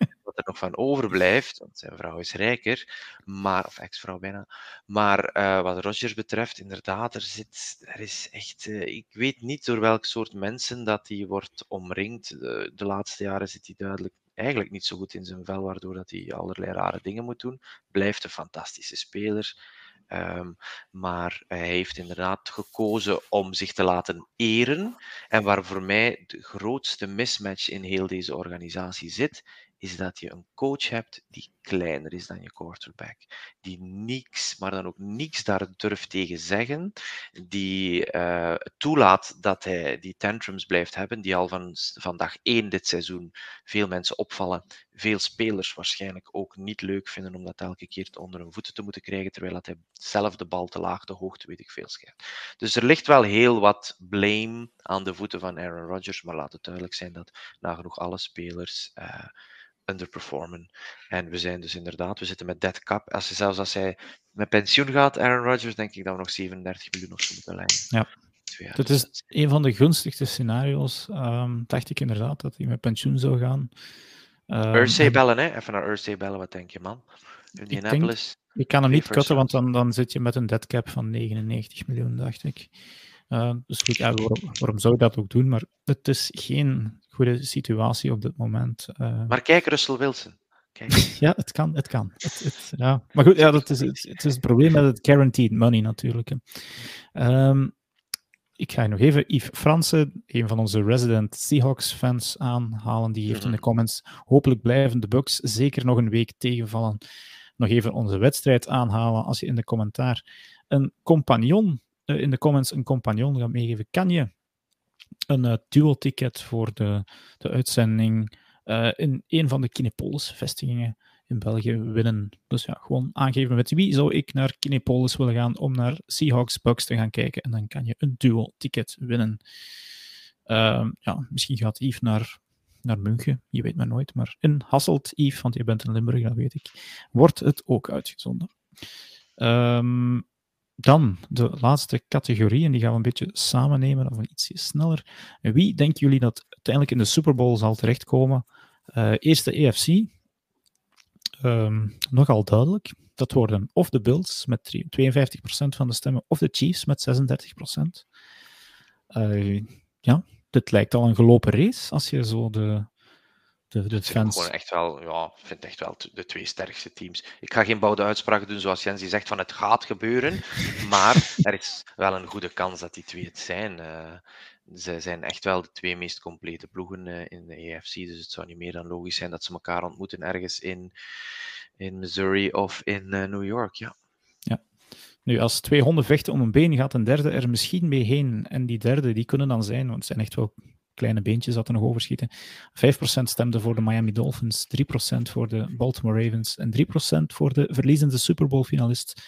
van overblijft, want zijn vrouw is rijker, maar, of ex-vrouw bijna. Maar uh, wat Rogers betreft, inderdaad, er, zit, er is echt. Uh, ik weet niet door welk soort mensen dat hij wordt omringd. De, laatste jaren zit hij duidelijk eigenlijk niet zo goed in zijn vel, waardoor dat hij allerlei rare dingen moet doen. Blijft een fantastische speler. Um, maar hij heeft inderdaad gekozen om zich te laten eren. En waar voor mij de grootste mismatch in heel deze organisatie zit, is dat je een coach hebt die kleiner is dan je quarterback. Die niks, maar dan ook niks daar durft tegen zeggen. Die uh, toelaat dat hij die tantrums blijft hebben, die al van, van dag één dit seizoen veel mensen opvallen. Veel spelers waarschijnlijk ook niet leuk vinden om dat elke keer onder hun voeten te moeten krijgen, terwijl dat hij zelf de bal te laag, te hoog, te weet ik veel schijnt. Dus er ligt wel heel wat blame aan de voeten van Aaron Rodgers, maar laat het duidelijk zijn dat nagenoeg alle spelers uh, underperformen. En we zijn dus inderdaad, we zitten met dead cap. Als je, zelfs als hij met pensioen gaat, Aaron Rodgers, denk ik dat we nog 37 miljoen of zo moeten leggen. Ja. Dat is een van de gunstigste scenario's. Um, dacht ik inderdaad dat hij met pensioen zou gaan. Um, Ursay bellen, hè? Even naar Ursay bellen, wat denk je, man? Indianapolis. Ik, ik kan hem niet cutten, want dan, dan zit je met een dead cap van 99 miljoen, dacht ik. Uh, dus goed, ja, waarom, waarom, zou je dat ook doen? Maar het is geen goede situatie op dit moment. Uh, maar kijk, Russell Wilson. Kijk. [laughs] ja, het kan, het kan. Het, het, ja. Maar goed, ja, dat is, het, het, is het probleem met het guaranteed money natuurlijk. Um, ik ga nog even Yves Fransen, een van onze resident Seahawks-fans, aanhalen. Die heeft in de mhm. comments hopelijk blijven de Bucks zeker nog een week tegenvallen. Nog even onze wedstrijd aanhalen. Als je in de commentaar een compagnon, in de comments een compagnon gaat meegeven, kan je een uh, dual ticket voor de, de uitzending uh, in een van de Kinepolis-vestigingen in België winnen. Dus ja, gewoon aangeven met wie zou ik naar Kinepolis willen gaan om naar Seahawks Bucks te gaan kijken. En dan kan je een dual ticket winnen. Uh, ja, misschien gaat Yves naar, naar München, je weet maar nooit. Maar in Hasselt, Yves, want je bent in Limburg, dat weet ik, wordt het ook uitgezonden. Um, dan de laatste categorie, en die gaan we een beetje samennemen, of ietsje sneller. Wie denken jullie dat uiteindelijk in de Super Bowl zal terechtkomen? Uh, eerste EFC, ehm, nogal duidelijk. Dat worden of de Bills met 52% van de stemmen, of de Chiefs met 36%. Uh, eh, ja, dit lijkt al een gelopen race als je zo de, de, de fans. Gewoon echt wel, ja, vind echt wel de twee sterkste teams. Ik ga geen bouwde uitspraken doen zoals Jens die zegt van het gaat gebeuren, [laughs] maar er is wel een goede kans dat die twee het zijn. Uh, ze zijn echt wel de twee meest complete ploegen uh, in de EFC, dus het zou niet meer dan logisch zijn dat ze elkaar ontmoeten ergens in, in Missouri of in uh, New York. Ja. ja. Nu, als twee honden vechten om een been, gaat een derde er misschien mee heen. En die derde, die kunnen dan zijn, want het zijn echt wel kleine beentjes dat er nog overschieten. 5% stemde voor de Miami Dolphins, 3% voor de Baltimore Ravens en 3% voor de verliezende Super Bowl finalist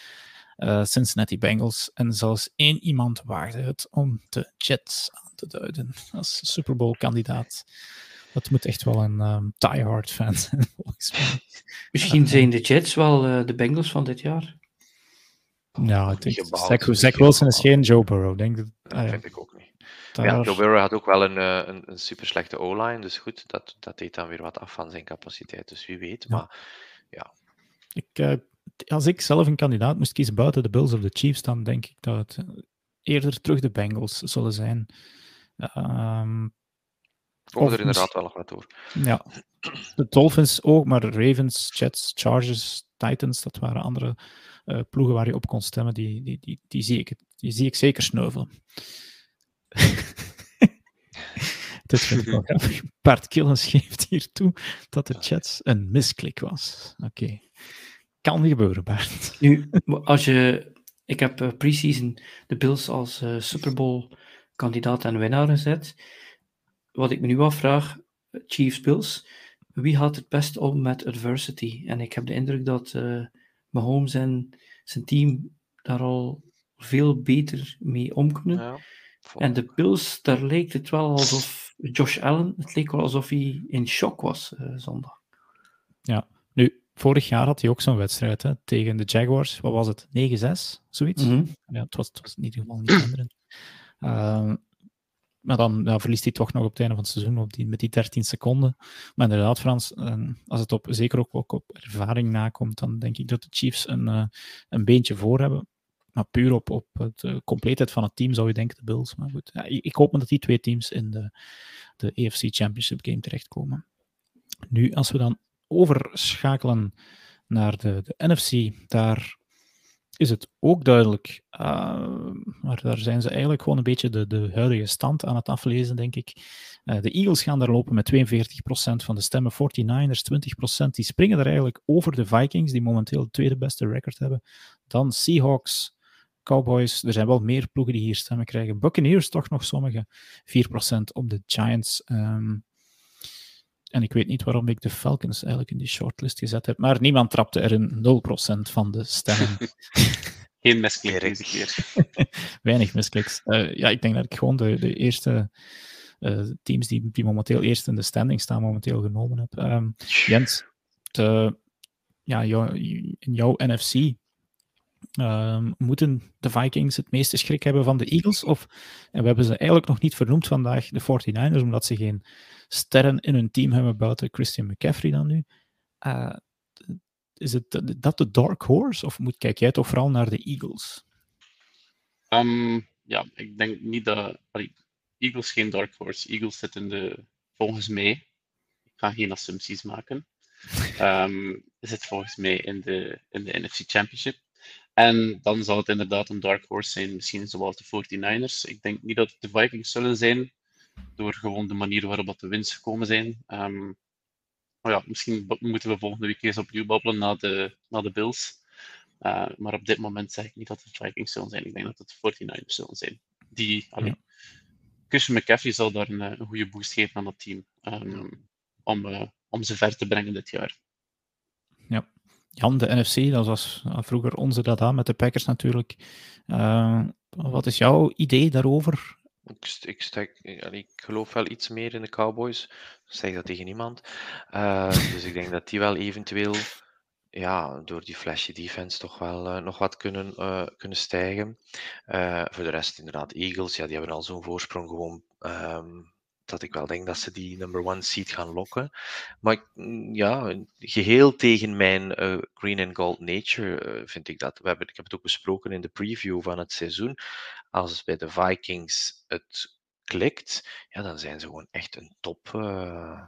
uh, Cincinnati Bengals. En zelfs één iemand waagde het om de Jets aan te duiden als Super Bowl kandidaat. Dat moet echt wel een um, diehard fan zijn, [laughs] volgens mij. Misschien zijn de Jets wel uh, de Bengals van dit jaar. Ja, ik denk, Zach, Zach Wilson is geen Joe Burrow, denk ik. Dat ah, vind ik ook niet. Daar... Ja, Joe Burrow had ook wel een, een, een super slechte O-line, dus goed, dat, dat deed dan weer wat af van zijn capaciteit, dus wie weet. Ja. Maar ja. Ik, uh, als ik zelf een kandidaat moest kiezen buiten de Bills of de Chiefs, dan denk ik dat het eerder terug de Bengals zullen zijn. Um, Komen er inderdaad wel nog wat door. Ja, de Dolphins ook, maar Ravens, Jets, Chargers, Titans, dat waren andere uh, ploegen waar je op kon stemmen. Die, die, die, die, zie, ik, die zie ik zeker sneuvelen. Dit vind ik wel grappig. Bart Killens geeft hier toe dat de Jets een misklik was. Oké. Okay. Kan gebeuren, Bart. Nu, als je... Ik heb uh, preseason de Bills als uh, Super Bowl kandidaat en winnaar gezet wat ik me nu afvraag, Chiefs Bills, wie gaat het best om met adversity? En ik heb de indruk dat uh, Mahomes en zijn team daar al veel beter mee om kunnen. Ja, en de Bills, daar leek het wel alsof Josh Allen, het leek wel alsof hij in shock was uh, zondag. Ja, nu, vorig jaar had hij ook zo'n wedstrijd hè, tegen de Jaguars. Wat was het? 9-6, zoiets? Mm -hmm. Ja, het was, het was in ieder geval niet anderen. Uh, maar dan ja, verliest hij toch nog op het einde van het seizoen op die, met die 13 seconden. Maar inderdaad, Frans, eh, als het op, zeker ook, ook op ervaring nakomt, dan denk ik dat de Chiefs een, uh, een beentje voor hebben. Maar puur op, op de uh, compleetheid van het team zou je denken de Bills. Maar goed, ja, ik hoop dat die twee teams in de, de AFC Championship game terechtkomen. Nu, als we dan overschakelen naar de, de NFC, daar is het ook duidelijk. Uh, maar daar zijn ze eigenlijk gewoon een beetje de, de huidige stand aan het aflezen, denk ik. Uh, de Eagles gaan daar lopen met 42% van de stemmen. 49ers 20%. Die springen er eigenlijk over de Vikings, die momenteel de tweede beste record hebben. Dan Seahawks, Cowboys. Er zijn wel meer ploegen die hier stemmen krijgen. Buccaneers toch nog sommige. 4% op de Giants. Um, en ik weet niet waarom ik de Falcons eigenlijk in die shortlist gezet heb, maar niemand trapte er een 0% van de stemmen. [laughs] Geen misklik deze keer. [laughs] Weinig miskliks. Uh, ja, ik denk dat ik gewoon de, de eerste uh, teams die, die momenteel eerst in de standing staan, momenteel genomen heb. Um, Jens, de, ja, jou, in jouw NFC Um, moeten de Vikings het meeste schrik hebben van de Eagles? Of, en we hebben ze eigenlijk nog niet vernoemd vandaag, de 49ers, omdat ze geen sterren in hun team hebben buiten Christian McCaffrey dan nu. Uh, is het dat de dark horse? Of moet, kijk jij toch vooral naar de Eagles? Um, ja, ik denk niet dat... Eagles geen dark horse. Eagles zitten de, volgens mij... Ik ga geen assumpties maken. Um, [laughs] zit volgens mij in de, in de NFC Championship. En dan zal het inderdaad een dark horse zijn, misschien zoals de 49ers. Ik denk niet dat het de Vikings zullen zijn, door gewoon de manier waarop de winst gekomen zijn. Um, maar ja, misschien moeten we volgende week eens opnieuw babbelen naar de, naar de Bills. Uh, maar op dit moment zeg ik niet dat het Vikings zullen zijn. Ik denk dat het de 49ers zullen zijn. Die, ja. Christian McCaffrey zal daar een, eh, een, goede boost geven aan het team. Um, om, uh, om ze ver te brengen dit jaar. Ja. Jan, de NFC, dat was vroeger onze data met de Packers natuurlijk. Uh, wat is jouw idee daarover? Ik, ik, ik geloof wel iets meer in de Cowboys. Ik zeg dat tegen niemand. Uh, [laughs] dus ik denk dat die wel eventueel ja, door die flashy defense toch wel nog wat kunnen, kunnen stijgen. voor de rest inderdaad, Eagles, ja, die hebben al zo'n voorsprong gewoon um, dat ik wel denk dat ze die number one seed gaan lokken. Maar mm, ja, geheel tegen mijn uh, green and gold nature uh, vind ik dat. We hebben, ik heb het ook besproken in de preview van het seizoen. Als bij de Vikings het klikt, ja, dan zijn ze gewoon echt een top, uh,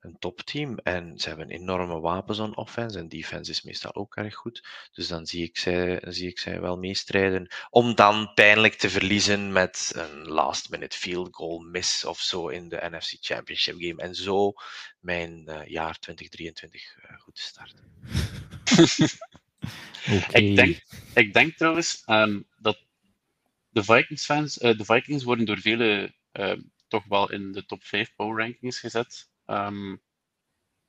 een topteam. En ze hebben enorme wapens aan offense. En defense is meestal ook erg goed. Dus dan zie ik zij, zie ik zij wel meestrijden. Om dan pijnlijk te verliezen met een last minute field goal miss of zo in de NFC Championship game. En zo mijn uh, jaar 2023 uh, eh, goed te starten. [laughs] okay. ik, denk, ik denk trouwens um, dat de Vikings fans, uh, de Vikings worden door velen toch wel in de top 5 power rankings gezet. Um,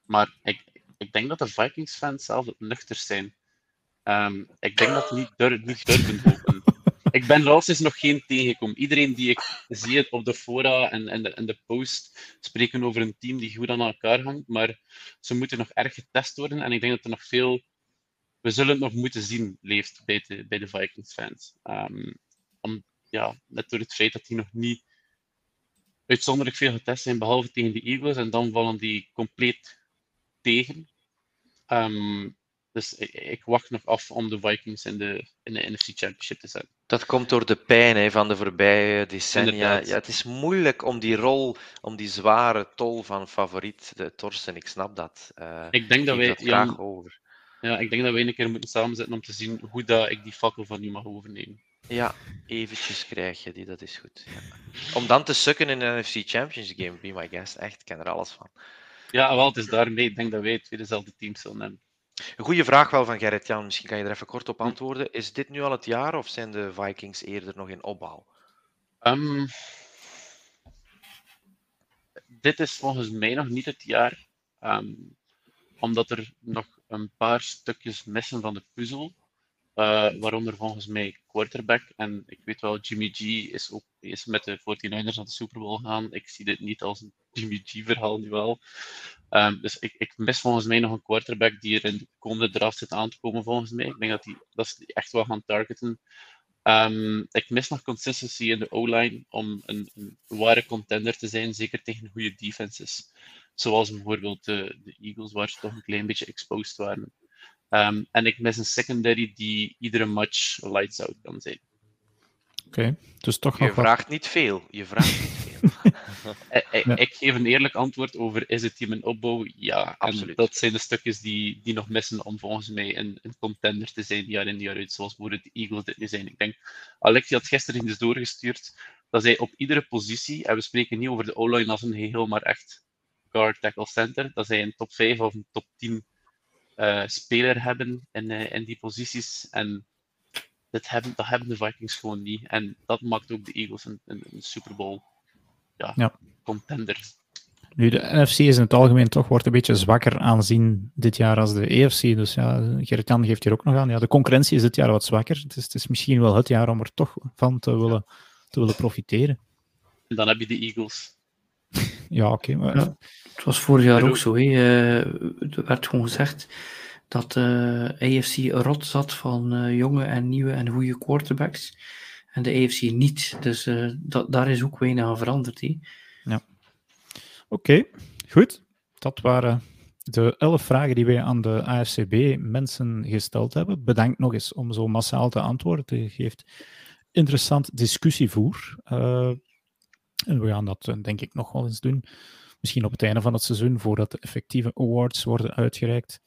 maar ik, ik denk dat de Vikings-fans zelf het nuchter zijn. Um, ik denk dat ze niet, dur niet durven hopen. [laughs] ik ben er nog geen tegengekomen. Iedereen die ik zie op de fora en, en, de, en de post spreken over een team die goed aan elkaar hangt, maar ze moeten nog erg getest worden en ik denk dat er nog veel... We zullen het nog moeten zien, leeft bij de, bij de Vikings-fans. Um, om, ja, net door het feit dat die nog niet uitzonderlijk veel getest zijn, behalve tegen de Eagles, en dan vallen die compleet tegen. Um, dus ik, wacht nog af om de Vikings in de, in de NFC Championship te zetten. Dat komt door de pijn hè, van de voorbije decennia. Ja, het is moeilijk om die rol, om die zware tol van favoriet, de Torsten, ik snap dat. Uh, ik denk dat wij, graag over. Ja, ik denk dat wij een keer moeten samenzetten om te zien hoe dat ik die fakkel van u mag overnemen. Ja, eventjes krijg je die, dat is goed. Ja. Om dan te sukken in een NFC Champions game, be my guest. Echt, ik ken er alles van. Ja, wel, het is daarmee. Ik denk dat wij twee dezelfde teams zullen hebben. Een goede vraag wel van Gerrit-Jan, misschien kan je er even kort op antwoorden. Is dit nu al het jaar of zijn de Vikings eerder nog in opbouw? Um, dit is volgens mij nog niet het jaar, um, omdat er nog een paar stukjes missen van de puzzel. Uh, waaronder volgens mij quarterback. En ik weet wel, Jimmy G is ook is met de 49ers naar de Super Bowl gaan. Ik zie dit niet als een [laughs] Jimmy G-verhaal nu wel. Um, dus ik, ik, mis volgens mij nog een quarterback die er in de komende draft zit aan te komen, volgens mij. Ik denk dat, die, dat ze die echt wel gaan targeten. Um, ik mis nog consistency in de O-line om een, een, ware contender te zijn, zeker tegen goede defenses. Zoals bijvoorbeeld de, de Eagles, waar ze toch een klein beetje exposed waren. Um, en ik mis een secondary die iedere match lights out kan zijn. Oké, dus toch je nog. Je vraagt niet veel. Je vraagt niet veel. [laughs] ik, ik, geef een eerlijk antwoord over: is het team een opbouw? Ja, absoluut. En dat zijn de stukjes die, die nog missen om volgens mij een, een contender te zijn jaar in jaar uit, zoals bijvoorbeeld de Eagles dit nu zijn. Ik denk, Alexi had gisteren dus doorgestuurd dat zij op iedere positie, en we spreken niet over de O-line als een geheel, maar echt guard, tackle, center, dat zij een top 5 of een top 10 uh, speler hebben in, uh, in die posities. En dit hebben, dat hebben de Vikings gewoon niet. En dat maakt ook de Eagles een, een, een Super Bowl ja, ja. contender. Nu, de NFC is in het algemeen toch wordt een beetje zwakker aanzien dit jaar als de EFC. Dus ja, Gerrit-Jan geeft hier ook nog aan. Ja, de concurrentie is dit jaar wat zwakker. Het is, het is misschien wel het jaar om er toch van te willen, te willen profiteren. En dan heb je de Eagles. [laughs] ja, oké. maar... ja, het was vorig jaar ook zo. Hè. Uh, er werd gewoon gezegd dat de uh, AFC rot zat van uh, jonge en nieuwe en goede quarterbacks. En de AFC niet. Dus uh, dat, daar is ook weinig aan veranderd. Hè. Ja. Oké, goed. Dat waren de elf vragen die wij aan de AFCB mensen gesteld hebben. Bedankt nog eens om zo massaal te antwoorden. Het geeft interessant discussievoer. Uh, en we gaan dat eh, denk ik nog wel eens doen. Misschien op het einde van het seizoen, voordat de effectieve awards worden uitgereikt.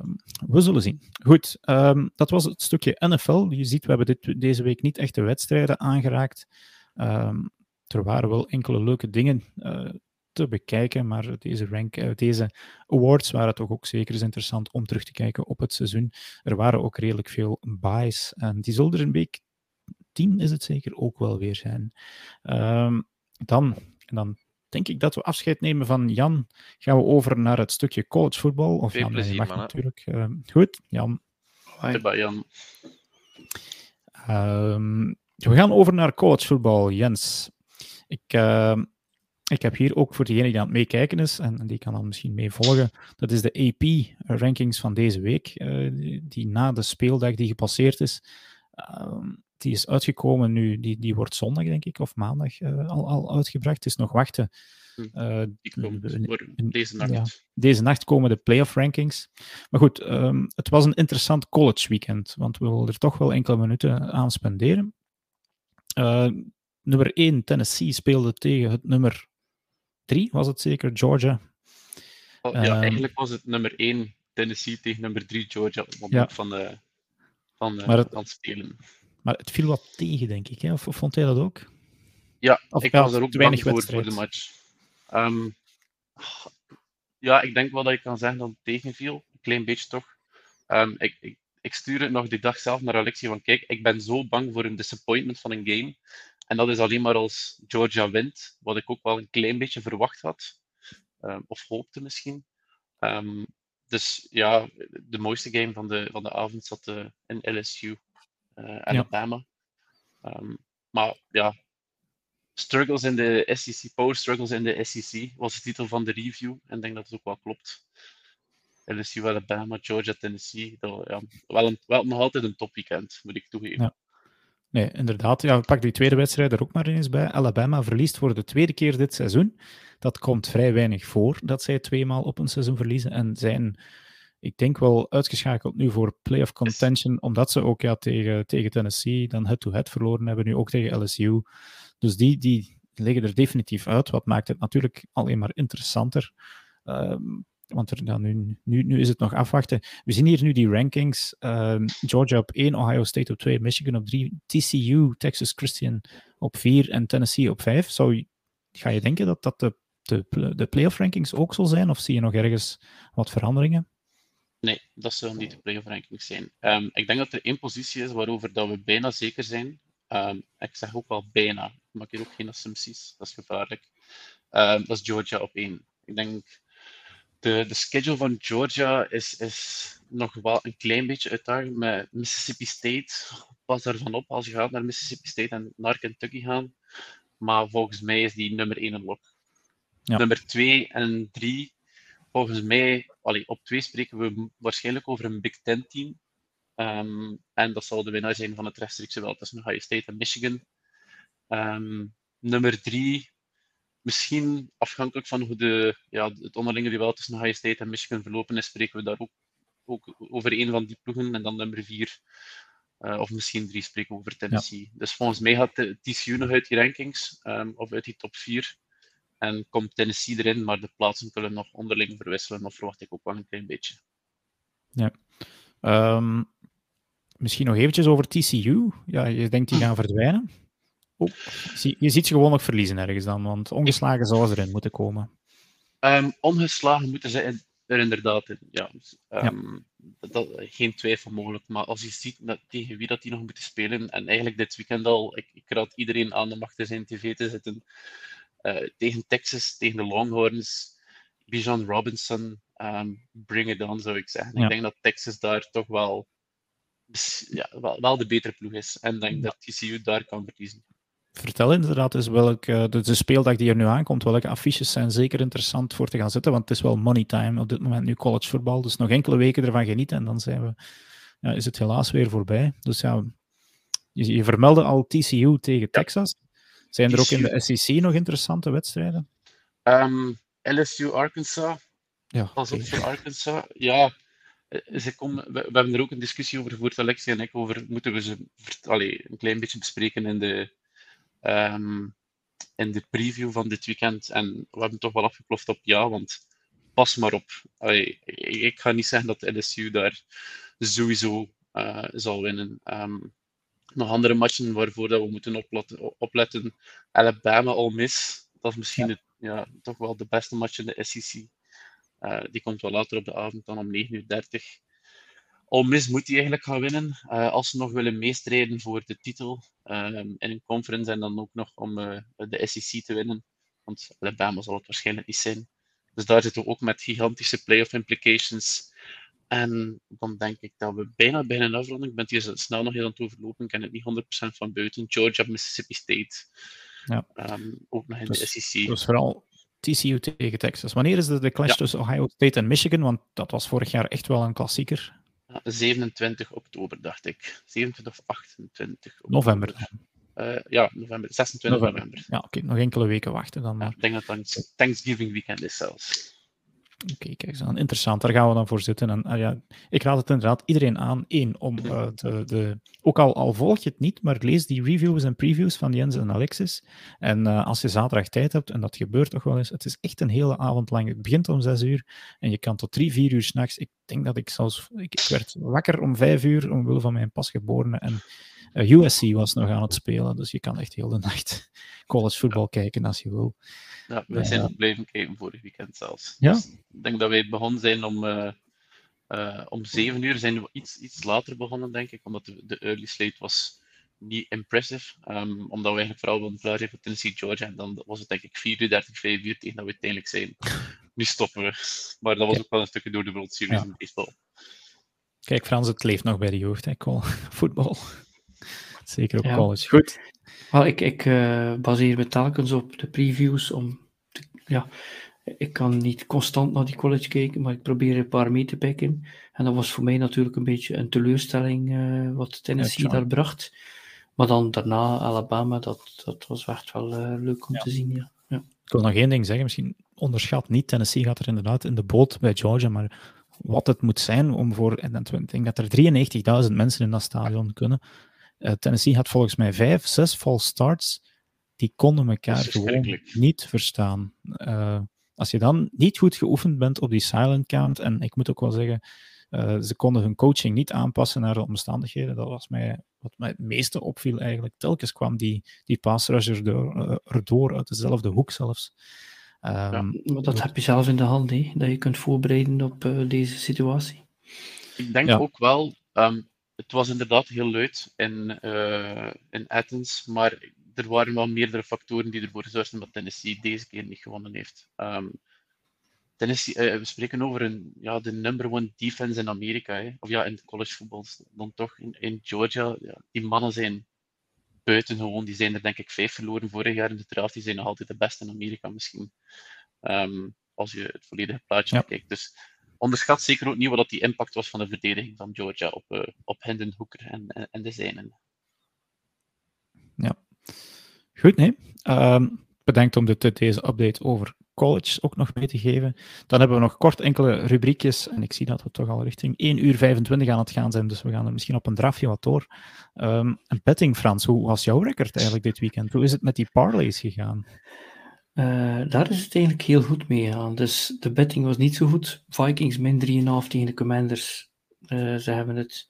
Um, we zullen zien. Goed, um, dat was het stukje NFL. Je ziet, we hebben dit, deze week niet echt de wedstrijden aangeraakt. Um, er waren wel enkele leuke dingen uh, te bekijken, maar deze, rank, uh, deze awards waren toch ook zeker eens interessant om terug te kijken op het seizoen. Er waren ook redelijk veel buys en die zullen er een week 10 is het zeker ook wel weer zijn. dan, en dan denk ik dat we afscheid nemen van Jan. Gaan we over naar het stukje collegevoetbal. Of Jan, plezier, mag man, natuurlijk. Uh, goed, Jan. Hoi. Jan. Uh, we gaan over naar collegevoetbal, Jens. Ik, uh, ik heb hier ook voor degene die aan het meekijken is, en die kan dan misschien meevolgen, dat is de AP-rankings van deze week, eh, die na de speeldag die gepasseerd is. Ehm, die is uitgekomen nu, die, die wordt zondag, denk ik, of maandag uh, al, al uitgebracht. Het is nog wachten. Uh, deze nacht. Ja, deze nacht komen de playoff rankings. Maar goed, um, het was een interessant college weekend, want we willen er toch wel enkele minuten aan spenderen. Uh, nummer 1, Tennessee, speelde tegen het nummer 3, was het zeker, Georgia. Oh, ja, um, eigenlijk was het nummer 1 Tennessee tegen nummer 3 Georgia op het moment ja. van, de, van, de, het, van het spelen. Maar het viel wat tegen, denk ik. Hè? Of, of vond jij dat ook? Ja, of ik was er ook te weinig voor, voor de match. Um, ja, ik denk wel dat ik kan zeggen dat het tegenviel. Een klein beetje toch. Um, ik, ik, ik stuur het nog die dag zelf naar Alexie van kijk, ik ben zo bang voor een disappointment van een game. En dat is alleen maar als Georgia wint, wat ik ook wel een klein beetje verwacht had. Um, of hoopte misschien. Um, dus ja, de mooiste game van de, van de avond zat uh, in LSU uh, Alabama. Ehm, maar ja, Struggles in de SEC, Power Struggles in de SEC was de titel van de review. En ik denk dat het ook wel klopt. LSU, Alabama, Georgia, Tennessee. Dat, ja, wel, een, wel nog altijd een topweekend, moet ik toegeven. Ja. Nee, inderdaad. Ja, pak die tweede wedstrijd er ook maar eens bij. Alabama verliest voor de tweede keer dit seizoen. Dat komt vrij weinig voor dat zij tweemaal op een seizoen verliezen. En zijn, ik denk wel, uitgeschakeld nu voor playoff contention. Omdat ze ook ja, tegen, tegen Tennessee dan head-to-head verloren hebben. Nu ook tegen LSU. Dus die, die liggen er definitief uit. Wat maakt het natuurlijk alleen maar interessanter. Um, want er, ja, nu, nu, nu is het nog afwachten. We zien hier nu die rankings. Uh, Georgia op 1, Ohio State op 2, Michigan op 3, TCU, Texas Christian op 4 en Tennessee op 5. Zou, ga je denken dat dat de, de, de playoff rankings ook zal zijn? Of zie je nog ergens wat veranderingen? Nee, dat zullen niet de playoff zijn. Um, ik denk dat er één positie is waarover dat we bijna zeker zijn. Um, ik zeg ook wel bijna. Ik maak hier ook geen assumpties. Dat is gevaarlijk. dat is Georgia op 1. Ik denk de, de schedule van Georgia is, is nog wel een klein beetje uitdagend met Mississippi State. Pas daarvan op als je gaat naar Mississippi State en naar Kentucky gaan. Maar volgens mij is die nummer 1 een lock. Ja. Nummer 2 en 3, volgens mij, allee, op 2 spreken we waarschijnlijk over een Big Ten team. Um, en dat zal de winnaar zijn van het rechtstreekse wel tussen Ohio State en Michigan. Um, nummer 3 misschien afhankelijk van hoe de, ja, het onderlinge duel tussen Ohio State en Michigan verlopen is, spreken we daar ook, ook over een van die ploegen. En dan nummer vier, uh, of misschien drie, spreken we over Tennessee. Ja. Dus volgens mij gaat de TCU nog uit die rankings, um, of uit die top vier. En komt Tennessee erin, maar de plaatsen kunnen nog onderling verwisselen, of verwacht ik ook wel een klein beetje. Ja. Um, misschien nog eventjes over TCU. Ja, je denkt die gaan verdwijnen? Oh, je ziet ze gewoon nog verliezen ergens dan, want ongeslagen zou ze erin moeten komen. Um, ongeslagen moeten ze er inderdaad in, ja. Um, ja. Dat, geen twijfel mogelijk, maar als je ziet dat, tegen wie dat die nog moeten spelen, en eigenlijk dit weekend al, ik, ik raad iedereen aan om achter zijn tv te zitten, tegen Texas, tegen de Longhorns, Bijan Robinson, um, bring it on zou ik zeggen. Ja. Ik denk dat Texas daar toch wel, ja, wel, wel de betere ploeg is, en denk dat TCU daar kan verliezen vertel inderdaad dus welke, de, de speeldag die er nu aankomt, welke affiches zijn zeker interessant voor te gaan zetten, want het is wel money time op dit moment nu college voetbal, dus nog enkele weken ervan genieten en dan zijn we, ja, is het helaas weer voorbij. Dus ja, je, je vermeldde al TCU tegen Texas. Zijn er ook in de SEC nog interessante wedstrijden? Um, ehm, LSU Arkansas. Ja, Pas op voor Arkansas. Ja, eh, ze komen, we, we, hebben er ook een discussie over gevoerd, Alexia en ik, over moeten we ze allee, een klein beetje bespreken in de um, in de preview van dit weekend. En we hebben toch wel afgeploft op ja, want pas maar op. Allee, ik ga niet zeggen dat LSU daar sowieso uh, zal winnen. Um, nog andere matchen waarvoor dat we moeten opletten. Alabama al mis. Dat is misschien ja. Het, ja, toch wel de beste match in de SEC. Uh, die komt wel later op de avond, dan om 9.30 uur. Al mis moet hij eigenlijk gaan winnen. Uh, als ze nog willen meestrijden voor de titel um, in een conference en dan ook nog om uh, de SEC te winnen. Want Alabama zal het waarschijnlijk niet zijn. Dus daar zitten we ook met gigantische playoff implications. En dan denk ik dat we bijna bij een afronding, ik ben hier snel nog heel aan het overlopen, ik ken het niet 100% van buiten. Georgia, Mississippi State. Ja. Um, ook nog in dus, de SEC. Dus vooral TCU tegen Texas. Wanneer is de, de clash ja. tussen Ohio State en Michigan? Want dat was vorig jaar echt wel een klassieker. 27 oktober, dacht ik. 27 of 28 oktober. November. Uh, ja, november. 26 november. november. Ja, oké. Okay. Nog enkele weken wachten dan. Ja, ik denk dat het Thanksgiving weekend is zelfs. Oké, kijk eens aan. Interessant, daar gaan we dan voor zitten. En, uh, ja, ik raad het inderdaad iedereen aan, één, om uh, de, de, ook al, al volg je het niet, maar lees die reviews en previews van Jens en Alexis. En uh, als je zaterdag tijd hebt, en dat gebeurt toch wel eens, het is echt een hele avond lang. Het begint om zes uur en je kan tot drie, vier uur s'nachts. Ik denk dat ik zelfs, ik, ik werd wakker om vijf uur, omwille van mijn pasgeborene. En USC was nog aan het spelen, dus je kan echt heel de nacht [laughs] college voetbal kijken als je wil. Ja, wij zijn blijven kijken vorig weekend zelfs. Ja? Dus ik denk dat wij begonnen zijn om, uh, om 7 uur. Zijn we iets, iets later begonnen, denk ik, omdat de, de early slate was niet impressive. Um, omdat we eigenlijk vooral wilden klaar zijn voor Tennessee Georgia. En dan was het denk ik 4 uur, 30, 5 uur tegen dat we uiteindelijk zijn. [laughs] Nu stoppen we. Maar dat was ook wel een stukje door de World Series ja. in baseball. Kijk, Frans, het leeft nog bij de jeugd, hè, [laughs] voetbal. Zeker op college. Goed. Wel, ik, ik uh, baseer me telkens op de previews om ja, ik kan niet constant naar die college kijken, maar ik probeer een paar mee te pikken. En dat was voor mij natuurlijk een beetje een teleurstelling uh, wat Tennessee daar bracht. Maar dan daarna Alabama, dat, dat was echt wel uh, leuk om te zien. Ja. ja. Ik wil nog één ding zeggen, misschien onderschat niet. Tennessee gaat er inderdaad in de boot bij Georgia, maar wat het moet zijn om voor. En ik denk dat er 93.000 mensen in dat stadion kunnen. Uh, Tennessee had volgens mij vijf, zes false starts. Die konden elkaar gewoon niet verstaan. Uh, als je dan niet goed geoefend bent op die silent count, en ik moet ook wel zeggen, uh, ze konden hun coaching niet aanpassen naar de omstandigheden. Dat was mij, wat mij het meeste opviel eigenlijk. Telkens kwam die, die pass rusher door, uh, erdoor uit dezelfde hoek zelfs. Um, ja, dat heb je zelf in de hand, hè? dat je kunt voorbereiden op uh, deze situatie. Ik denk ja. ook wel, um, het was inderdaad heel luid in, in Athens, maar er waren wel meerdere factoren die ervoor zorgden dat Tennessee deze keer niet gewonnen heeft. Um, Tennessee, uh, we spreken over een, ja, de number one defense in Amerika. Hè. Of ja, in collegevoetbal dan toch. In, in Georgia, ja, die mannen zijn buitengewoon. Die zijn er denk ik vijf verloren vorig jaar in de draft. Die zijn nog altijd de beste in Amerika misschien. Um, als je het volledige plaatje ja. kijkt. Dus onderschat zeker ook niet wat die impact was van de verdediging van Georgia op, uh, op Hendon en, en, en de zijnen. Ja, Goed, nee. Um, bedankt om de, deze update over college ook nog mee te geven. Dan hebben we nog kort enkele rubriekjes. En ik zie dat we toch al richting 1 uur 25 aan het gaan zijn. Dus we gaan er misschien op een drafje wat door. Een betting, Frans. Hoe was jouw record eigenlijk dit weekend? Hoe is het met die parlays gegaan? Uh, daar is het eigenlijk heel goed mee gegaan. Dus de betting was niet zo goed. Vikings min 3,5 tegen de Commanders. Uh, ze hebben het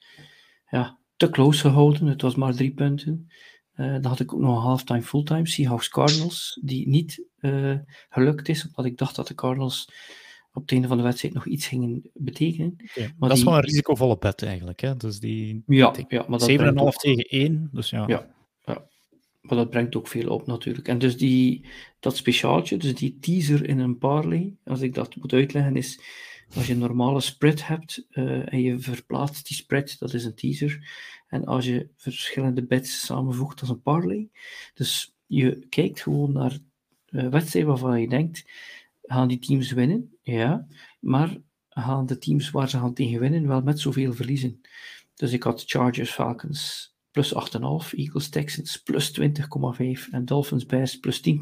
ja, te close gehouden. Het was maar drie punten. Uh, dan had ik ook nog een halftime fulltime Seahawks Cardinals, die niet gelukt is, omdat ik dacht dat de Cardinals op het einde van de wedstrijd nog iets gingen betekenen. Okay, maar dat is wel een risicovolle bet eigenlijk. Hè? Dus die, ja, ja, maar 7,5 ook... tegen 1. Dus ja. ja. Maar dat brengt ook veel op natuurlijk. En dus die, dat speciaaltje, dus die teaser in een parlay, als ik dat moet uitleggen, is als je een normale spread hebt uh, en je verplaatst die spread, dat is een teaser. En als je verschillende bets samenvoegt, dat is een parlay. Dus je kijkt gewoon naar uh, wedstrijden waarvan je denkt, gaan die teams winnen? Ja, maar gaan de teams waar ze gaan tegen winnen wel met zoveel verliezen? Dus ik had Chargers, Falcons plus 8,5, Eagles, Texans plus 20,5 en Dolphins, Bears plus 10,5.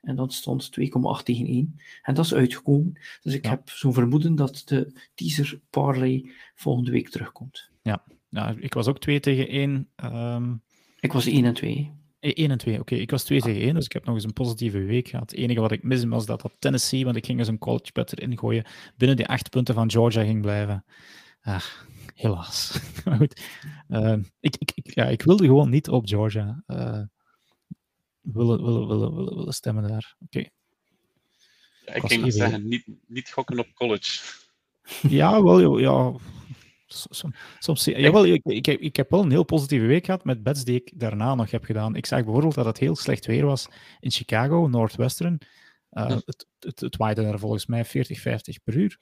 En dat stond 2,8 tegen 1. En dat is uitgekomen. Dus ik heb zo'n vermoeden dat de teaser parlay volgende week terugkomt. Ja, ja ik was ook 2 tegen 1. Um... Ehm, ik was 1 en 2. 1 en 2, oké. Ik was 2 ah. tegen 1, dus ik heb nog eens een positieve week gehad. Het enige wat ik mis was dat dat Tennessee, want ik ging eens een college bet erin gooien, binnen die 8 punten van Georgia ging blijven. Ah, helaas. [laughs] maar goed. Uh, ik, ik, ik, ja, ik wilde gewoon niet op Georgia. Uh, willen, willen, willen, willen, willen stemmen daar. Oké. Okay. Ja, ik ging zeggen, niet, niet gokken op college. Ja, wel, ja. Soms, soms jawel, ik, ik, heb, ik heb wel een heel positieve week gehad met bets die ik daarna nog heb gedaan. Ik zag bijvoorbeeld dat het heel slecht weer was in Chicago, Northwestern. Uh, het, het, het waaide daar volgens mij 40, 50 per uur.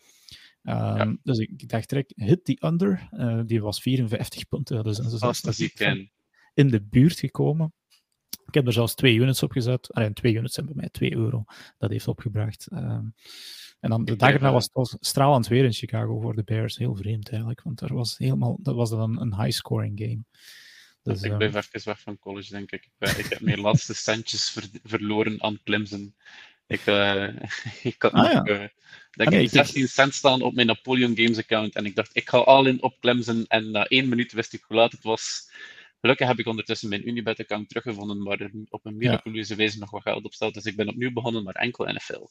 Um, ja. Dus ik dacht direct, hit die under. Uh, die was 54 punten. Dus dat is in de buurt gekomen. Ik heb er zelfs twee units op gezet. Alleen twee units zijn bij mij 2 euro. Dat heeft opgebracht. Um, en dan de dag erna was het stralend weer in Chicago voor de Bears. Heel vreemd eigenlijk, want er was helemaal, dat was dan een high-scoring game. Dus, ik blijf uh, even weg van college, denk ik. Ik, ik heb mijn laatste centjes ver, verloren aan Clemson. Ik, uh, [laughs] ik had ah, nog, ja. uh, denk ah, nee, ik 16 cent staan op mijn Napoleon Games account en ik dacht, ik ga al in op Clemson en na één minuut wist ik hoe laat het was. Gelukkig heb ik ondertussen mijn Unibet-account teruggevonden, waar er op een miraculeuze ja. wijze nog wat geld op staat. Dus ik ben opnieuw begonnen, maar enkel NFL.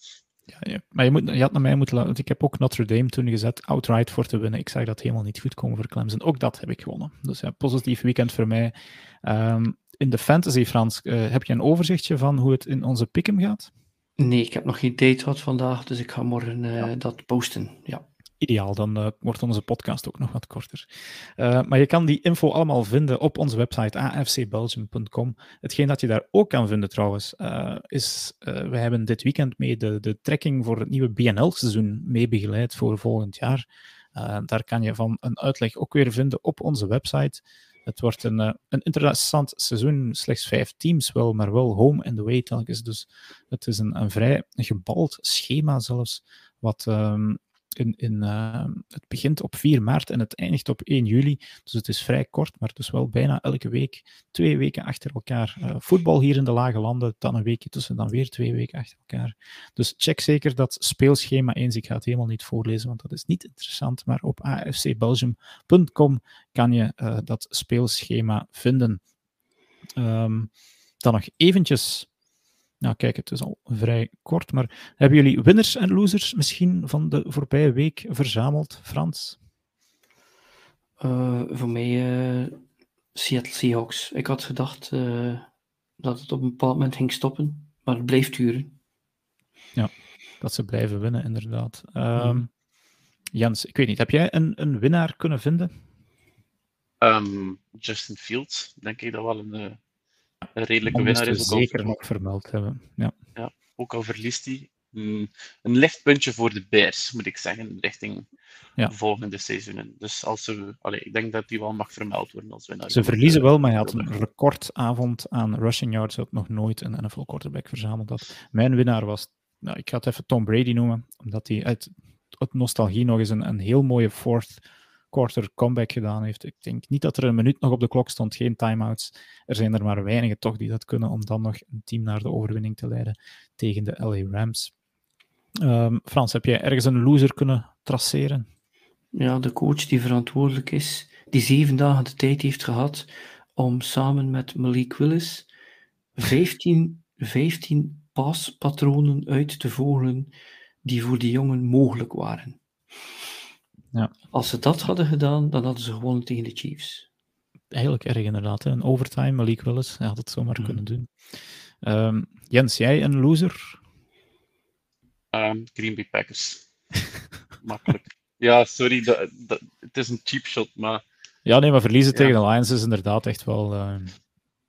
Ja, ja. Maar je, moet, je had naar mij moeten laten. Ik heb ook Notre Dame toen gezet, outright voor te winnen. Ik zag dat helemaal niet goed komen voor Clemson. Ook dat heb ik gewonnen. Dus ja, positief weekend voor mij. Um, in de fantasy, Frans, uh, heb je een overzichtje van hoe het in onze pick'em gaat? Nee, ik heb nog geen date gehad vandaag, dus ik ga morgen uh, ja. dat posten. Ja ideaal. Dan uh, wordt onze podcast ook nog wat korter. Uh, maar je kan die info allemaal vinden op onze website afcbelgium.com. Hetgeen dat je daar ook kan vinden trouwens, is we hebben dit weekend mee de, de trekking voor het nieuwe BNL-seizoen mee begeleid voor volgend jaar. daar kan je van een uitleg ook weer vinden op onze website. Het wordt een, een interessant seizoen. Slechts vijf teams wel, maar wel home and away telkens. Dus het is een, een vrij gebald schema zelfs, wat um, in, in, uh, het begint op 4 maart en het eindigt op 1 juli. Dus het is vrij kort, maar dus wel bijna elke week. Twee weken achter elkaar. Uh, voetbal hier in de lage landen, dan een weekje tussen, dan weer twee weken achter elkaar. Dus check zeker dat speelschema eens. Ik ga het helemaal niet voorlezen, want dat is niet interessant. Maar op afcbelgium.com kan je uh, dat speelschema vinden. Um, dan nog eventjes nou, kijk, het is al vrij kort, maar hebben jullie winners en losers misschien van de voorbije week verzameld, Frans? Uh, voor mij uh, Seattle Seahawks. Ik had gedacht uh, dat het op een bepaald moment ging stoppen, maar het bleef duren. Ja, dat ze blijven winnen, inderdaad. Um, Jens, ik weet niet, heb jij een, een winnaar kunnen vinden? Um, Justin Fields, denk ik dat wel een een redelijke winnaar is. Ook zeker nog vermeld hebben. Ja. ja, ook al verliest hij. Mm, een lichtpuntje voor de Bears, moet ik zeggen, richting ja. volgende seizoenen. Dus als ze, ik denk dat die wel mag vermeld worden als winnaar. Ze verliezen wel, maar hij had een recordavond aan rushing yards. Hij had nog nooit een NFL quarterback verzameld. Dat. Mijn winnaar was, nou, ik ga het even Tom Brady noemen, omdat hij uit, uit nostalgie nog eens een, een heel mooie fourth quarter comeback gedaan heeft. Ik denk niet dat er een minuut nog op de klok stond, geen timeouts. Er zijn er maar weinigen toch die dat kunnen om dan nog een team naar de overwinning te leiden tegen de LA Rams. Um, Frans, heb jij ergens een loser kunnen traceren? Ja, de coach die verantwoordelijk is, die zeven dagen de tijd heeft gehad om samen met Malik Willis 15, 15 paspatronen uit te vogelen die voor die jongen mogelijk waren. Ja. Als ze dat hadden gedaan, dan hadden ze gewonnen tegen de Chiefs. Eigenlijk erg inderdaad. Hè. Een overtime, Malik Willis, hij had het zomaar mm. kunnen doen. Um, Jens, jij een loser? Um, Green Bay Packers. [laughs] Makkelijk. Ja, sorry, dat, dat, het is een cheap shot, maar... Ja, nee, maar verliezen ja. tegen de Lions is inderdaad echt wel uh,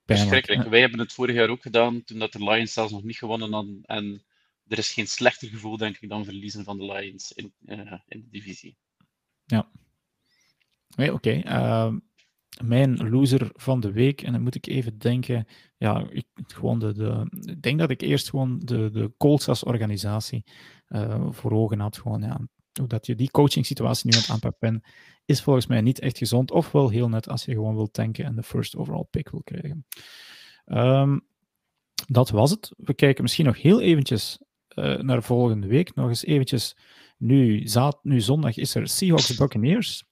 Verschrikkelijk. Wij hebben het vorig jaar ook gedaan, toen dat de Lions zelfs nog niet gewonnen hadden. En er is geen slechter gevoel, denk ik, dan verliezen van de Lions in, uh, in de divisie. Ja. Nee, oké. Uh, mijn loser van de week, en dan moet ik even denken, ja, ik, gewoon de, de, ik denk dat ik eerst gewoon de, de Colts als organisatie uh, voor ogen had. Gewoon, ja, hoe dat je die coaching situatie nu aan het aanpakken is volgens mij niet echt gezond, of wel heel net als je gewoon wilt tanken en de first overall pick wil krijgen. Um, dat was het. We kijken misschien nog heel eventjes uh, naar volgende week, nog eens eventjes nu, zaad, nu zondag is er Seahawks Buccaneers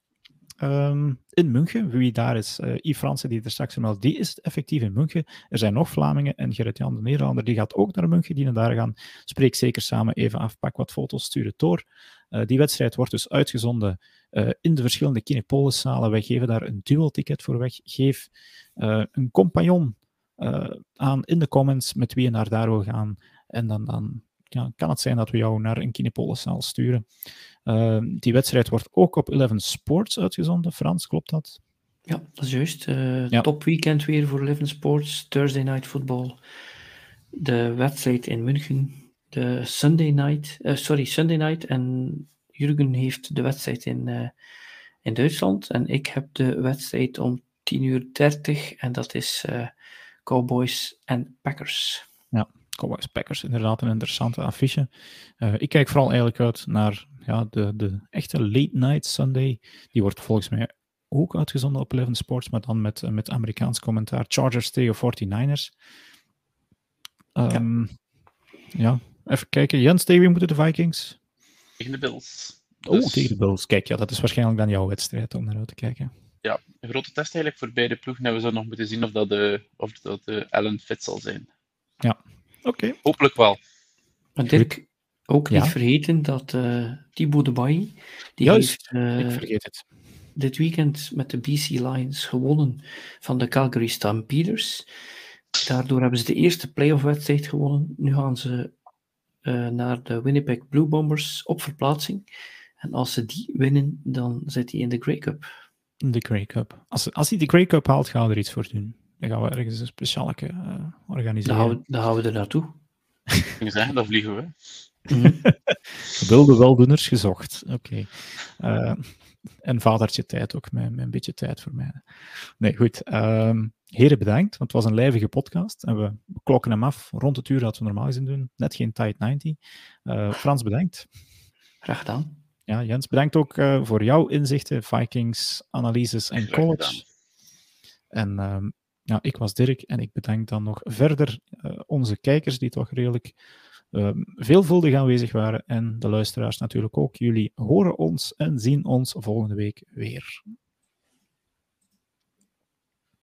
um, in München. Wie daar is, uh, Yves Fransen, die er straks vermeld, die is effectief in München. Er zijn nog Vlamingen en Gerrit-Jan de Nederlander, die gaat ook naar München, die naar daar gaan. Spreek zeker samen even af, pak wat foto's, stuur het door. Uh, die wedstrijd wordt dus uitgezonden uh, in de verschillende Kinepolis-zalen. Wij geven daar een dual-ticket voor weg. Geef een compagnon aan in de comments met wie je naar daar wil gaan. En dan, dan ja, kan het zijn dat we jou naar een Kinepolis-zaal sturen. Uh, die wedstrijd wordt ook op Eleven Sports uitgezonden. Frans, klopt dat? Ja, dat is juist. Uh, ja. Top weekend weer voor Eleven Sports. Thursday Night Football. De wedstrijd in München. De Sunday Night. Uh, sorry, Sunday Night. En Jurgen heeft de wedstrijd in, uh, in Duitsland. En ik heb de wedstrijd om 10 uur 30. En dat is Cowboys en Packers. Ja, Cowboys Packers, inderdaad een interessante affiche. Uh, ik kijk vooral eigenlijk uit naar ja, de, de echte late night Sunday. Die wordt volgens mij ook uitgezonden op Eleven Sports, maar dan met, met Amerikaans commentaar. Chargers tegen 49ers. Um, ja. ja. even kijken. Jens, tegen wie moeten de Vikings? Tegen de Bills. Oh, dus... tegen de Bills. Kijk, ja, dat is waarschijnlijk dan jouw wedstrijd om naar uit te kijken. Ja, een grote test eigenlijk voor beide ploegen. En we zouden nog moeten zien of dat de, of dat de Allen fit zal zijn. Oké. Hopelijk wel. Maar Dirk, ook niet vergeten dat uh, Thibaut de Bailly, die Juist, heeft uh, ik vergeet het. dit weekend met de BC Lions gewonnen van de Calgary Stampeders. Daardoor hebben ze de eerste playoff-wedstrijd gewonnen. Nu gaan ze uh, naar de Winnipeg Blue Bombers op verplaatsing. En als ze die winnen, dan zit hij in de Grey Cup. In de Grey Cup. Als, als hij de Grey Cup haalt, gaan we er iets voor doen. Dan gaan we ergens een speciale uh, organiseren. Dan gaan, we, dan gaan we er naartoe. Ik zeggen, dan vliegen we. Mm. [laughs] Wilde weldoeners gezocht. Oké. Okay. Uh, en vadertje tijd ook, met, met, een beetje tijd voor mij. Nee, goed. Um, heren, bedankt, want het was een lijvige podcast. En we klokken hem af rond het uur dat we normaal gezien doen. Net geen tight 90. Uh, Frans, bedankt. Graag gedaan. Ja, Jens, bedankt ook uh, voor jouw inzichten, Vikings, analyses en college. En um, ja, ik was Dirk en ik bedank dan nog verder uh, onze kijkers die toch redelijk uh, veelvuldig aanwezig waren en de luisteraars natuurlijk ook. Jullie horen ons en zien ons volgende week weer.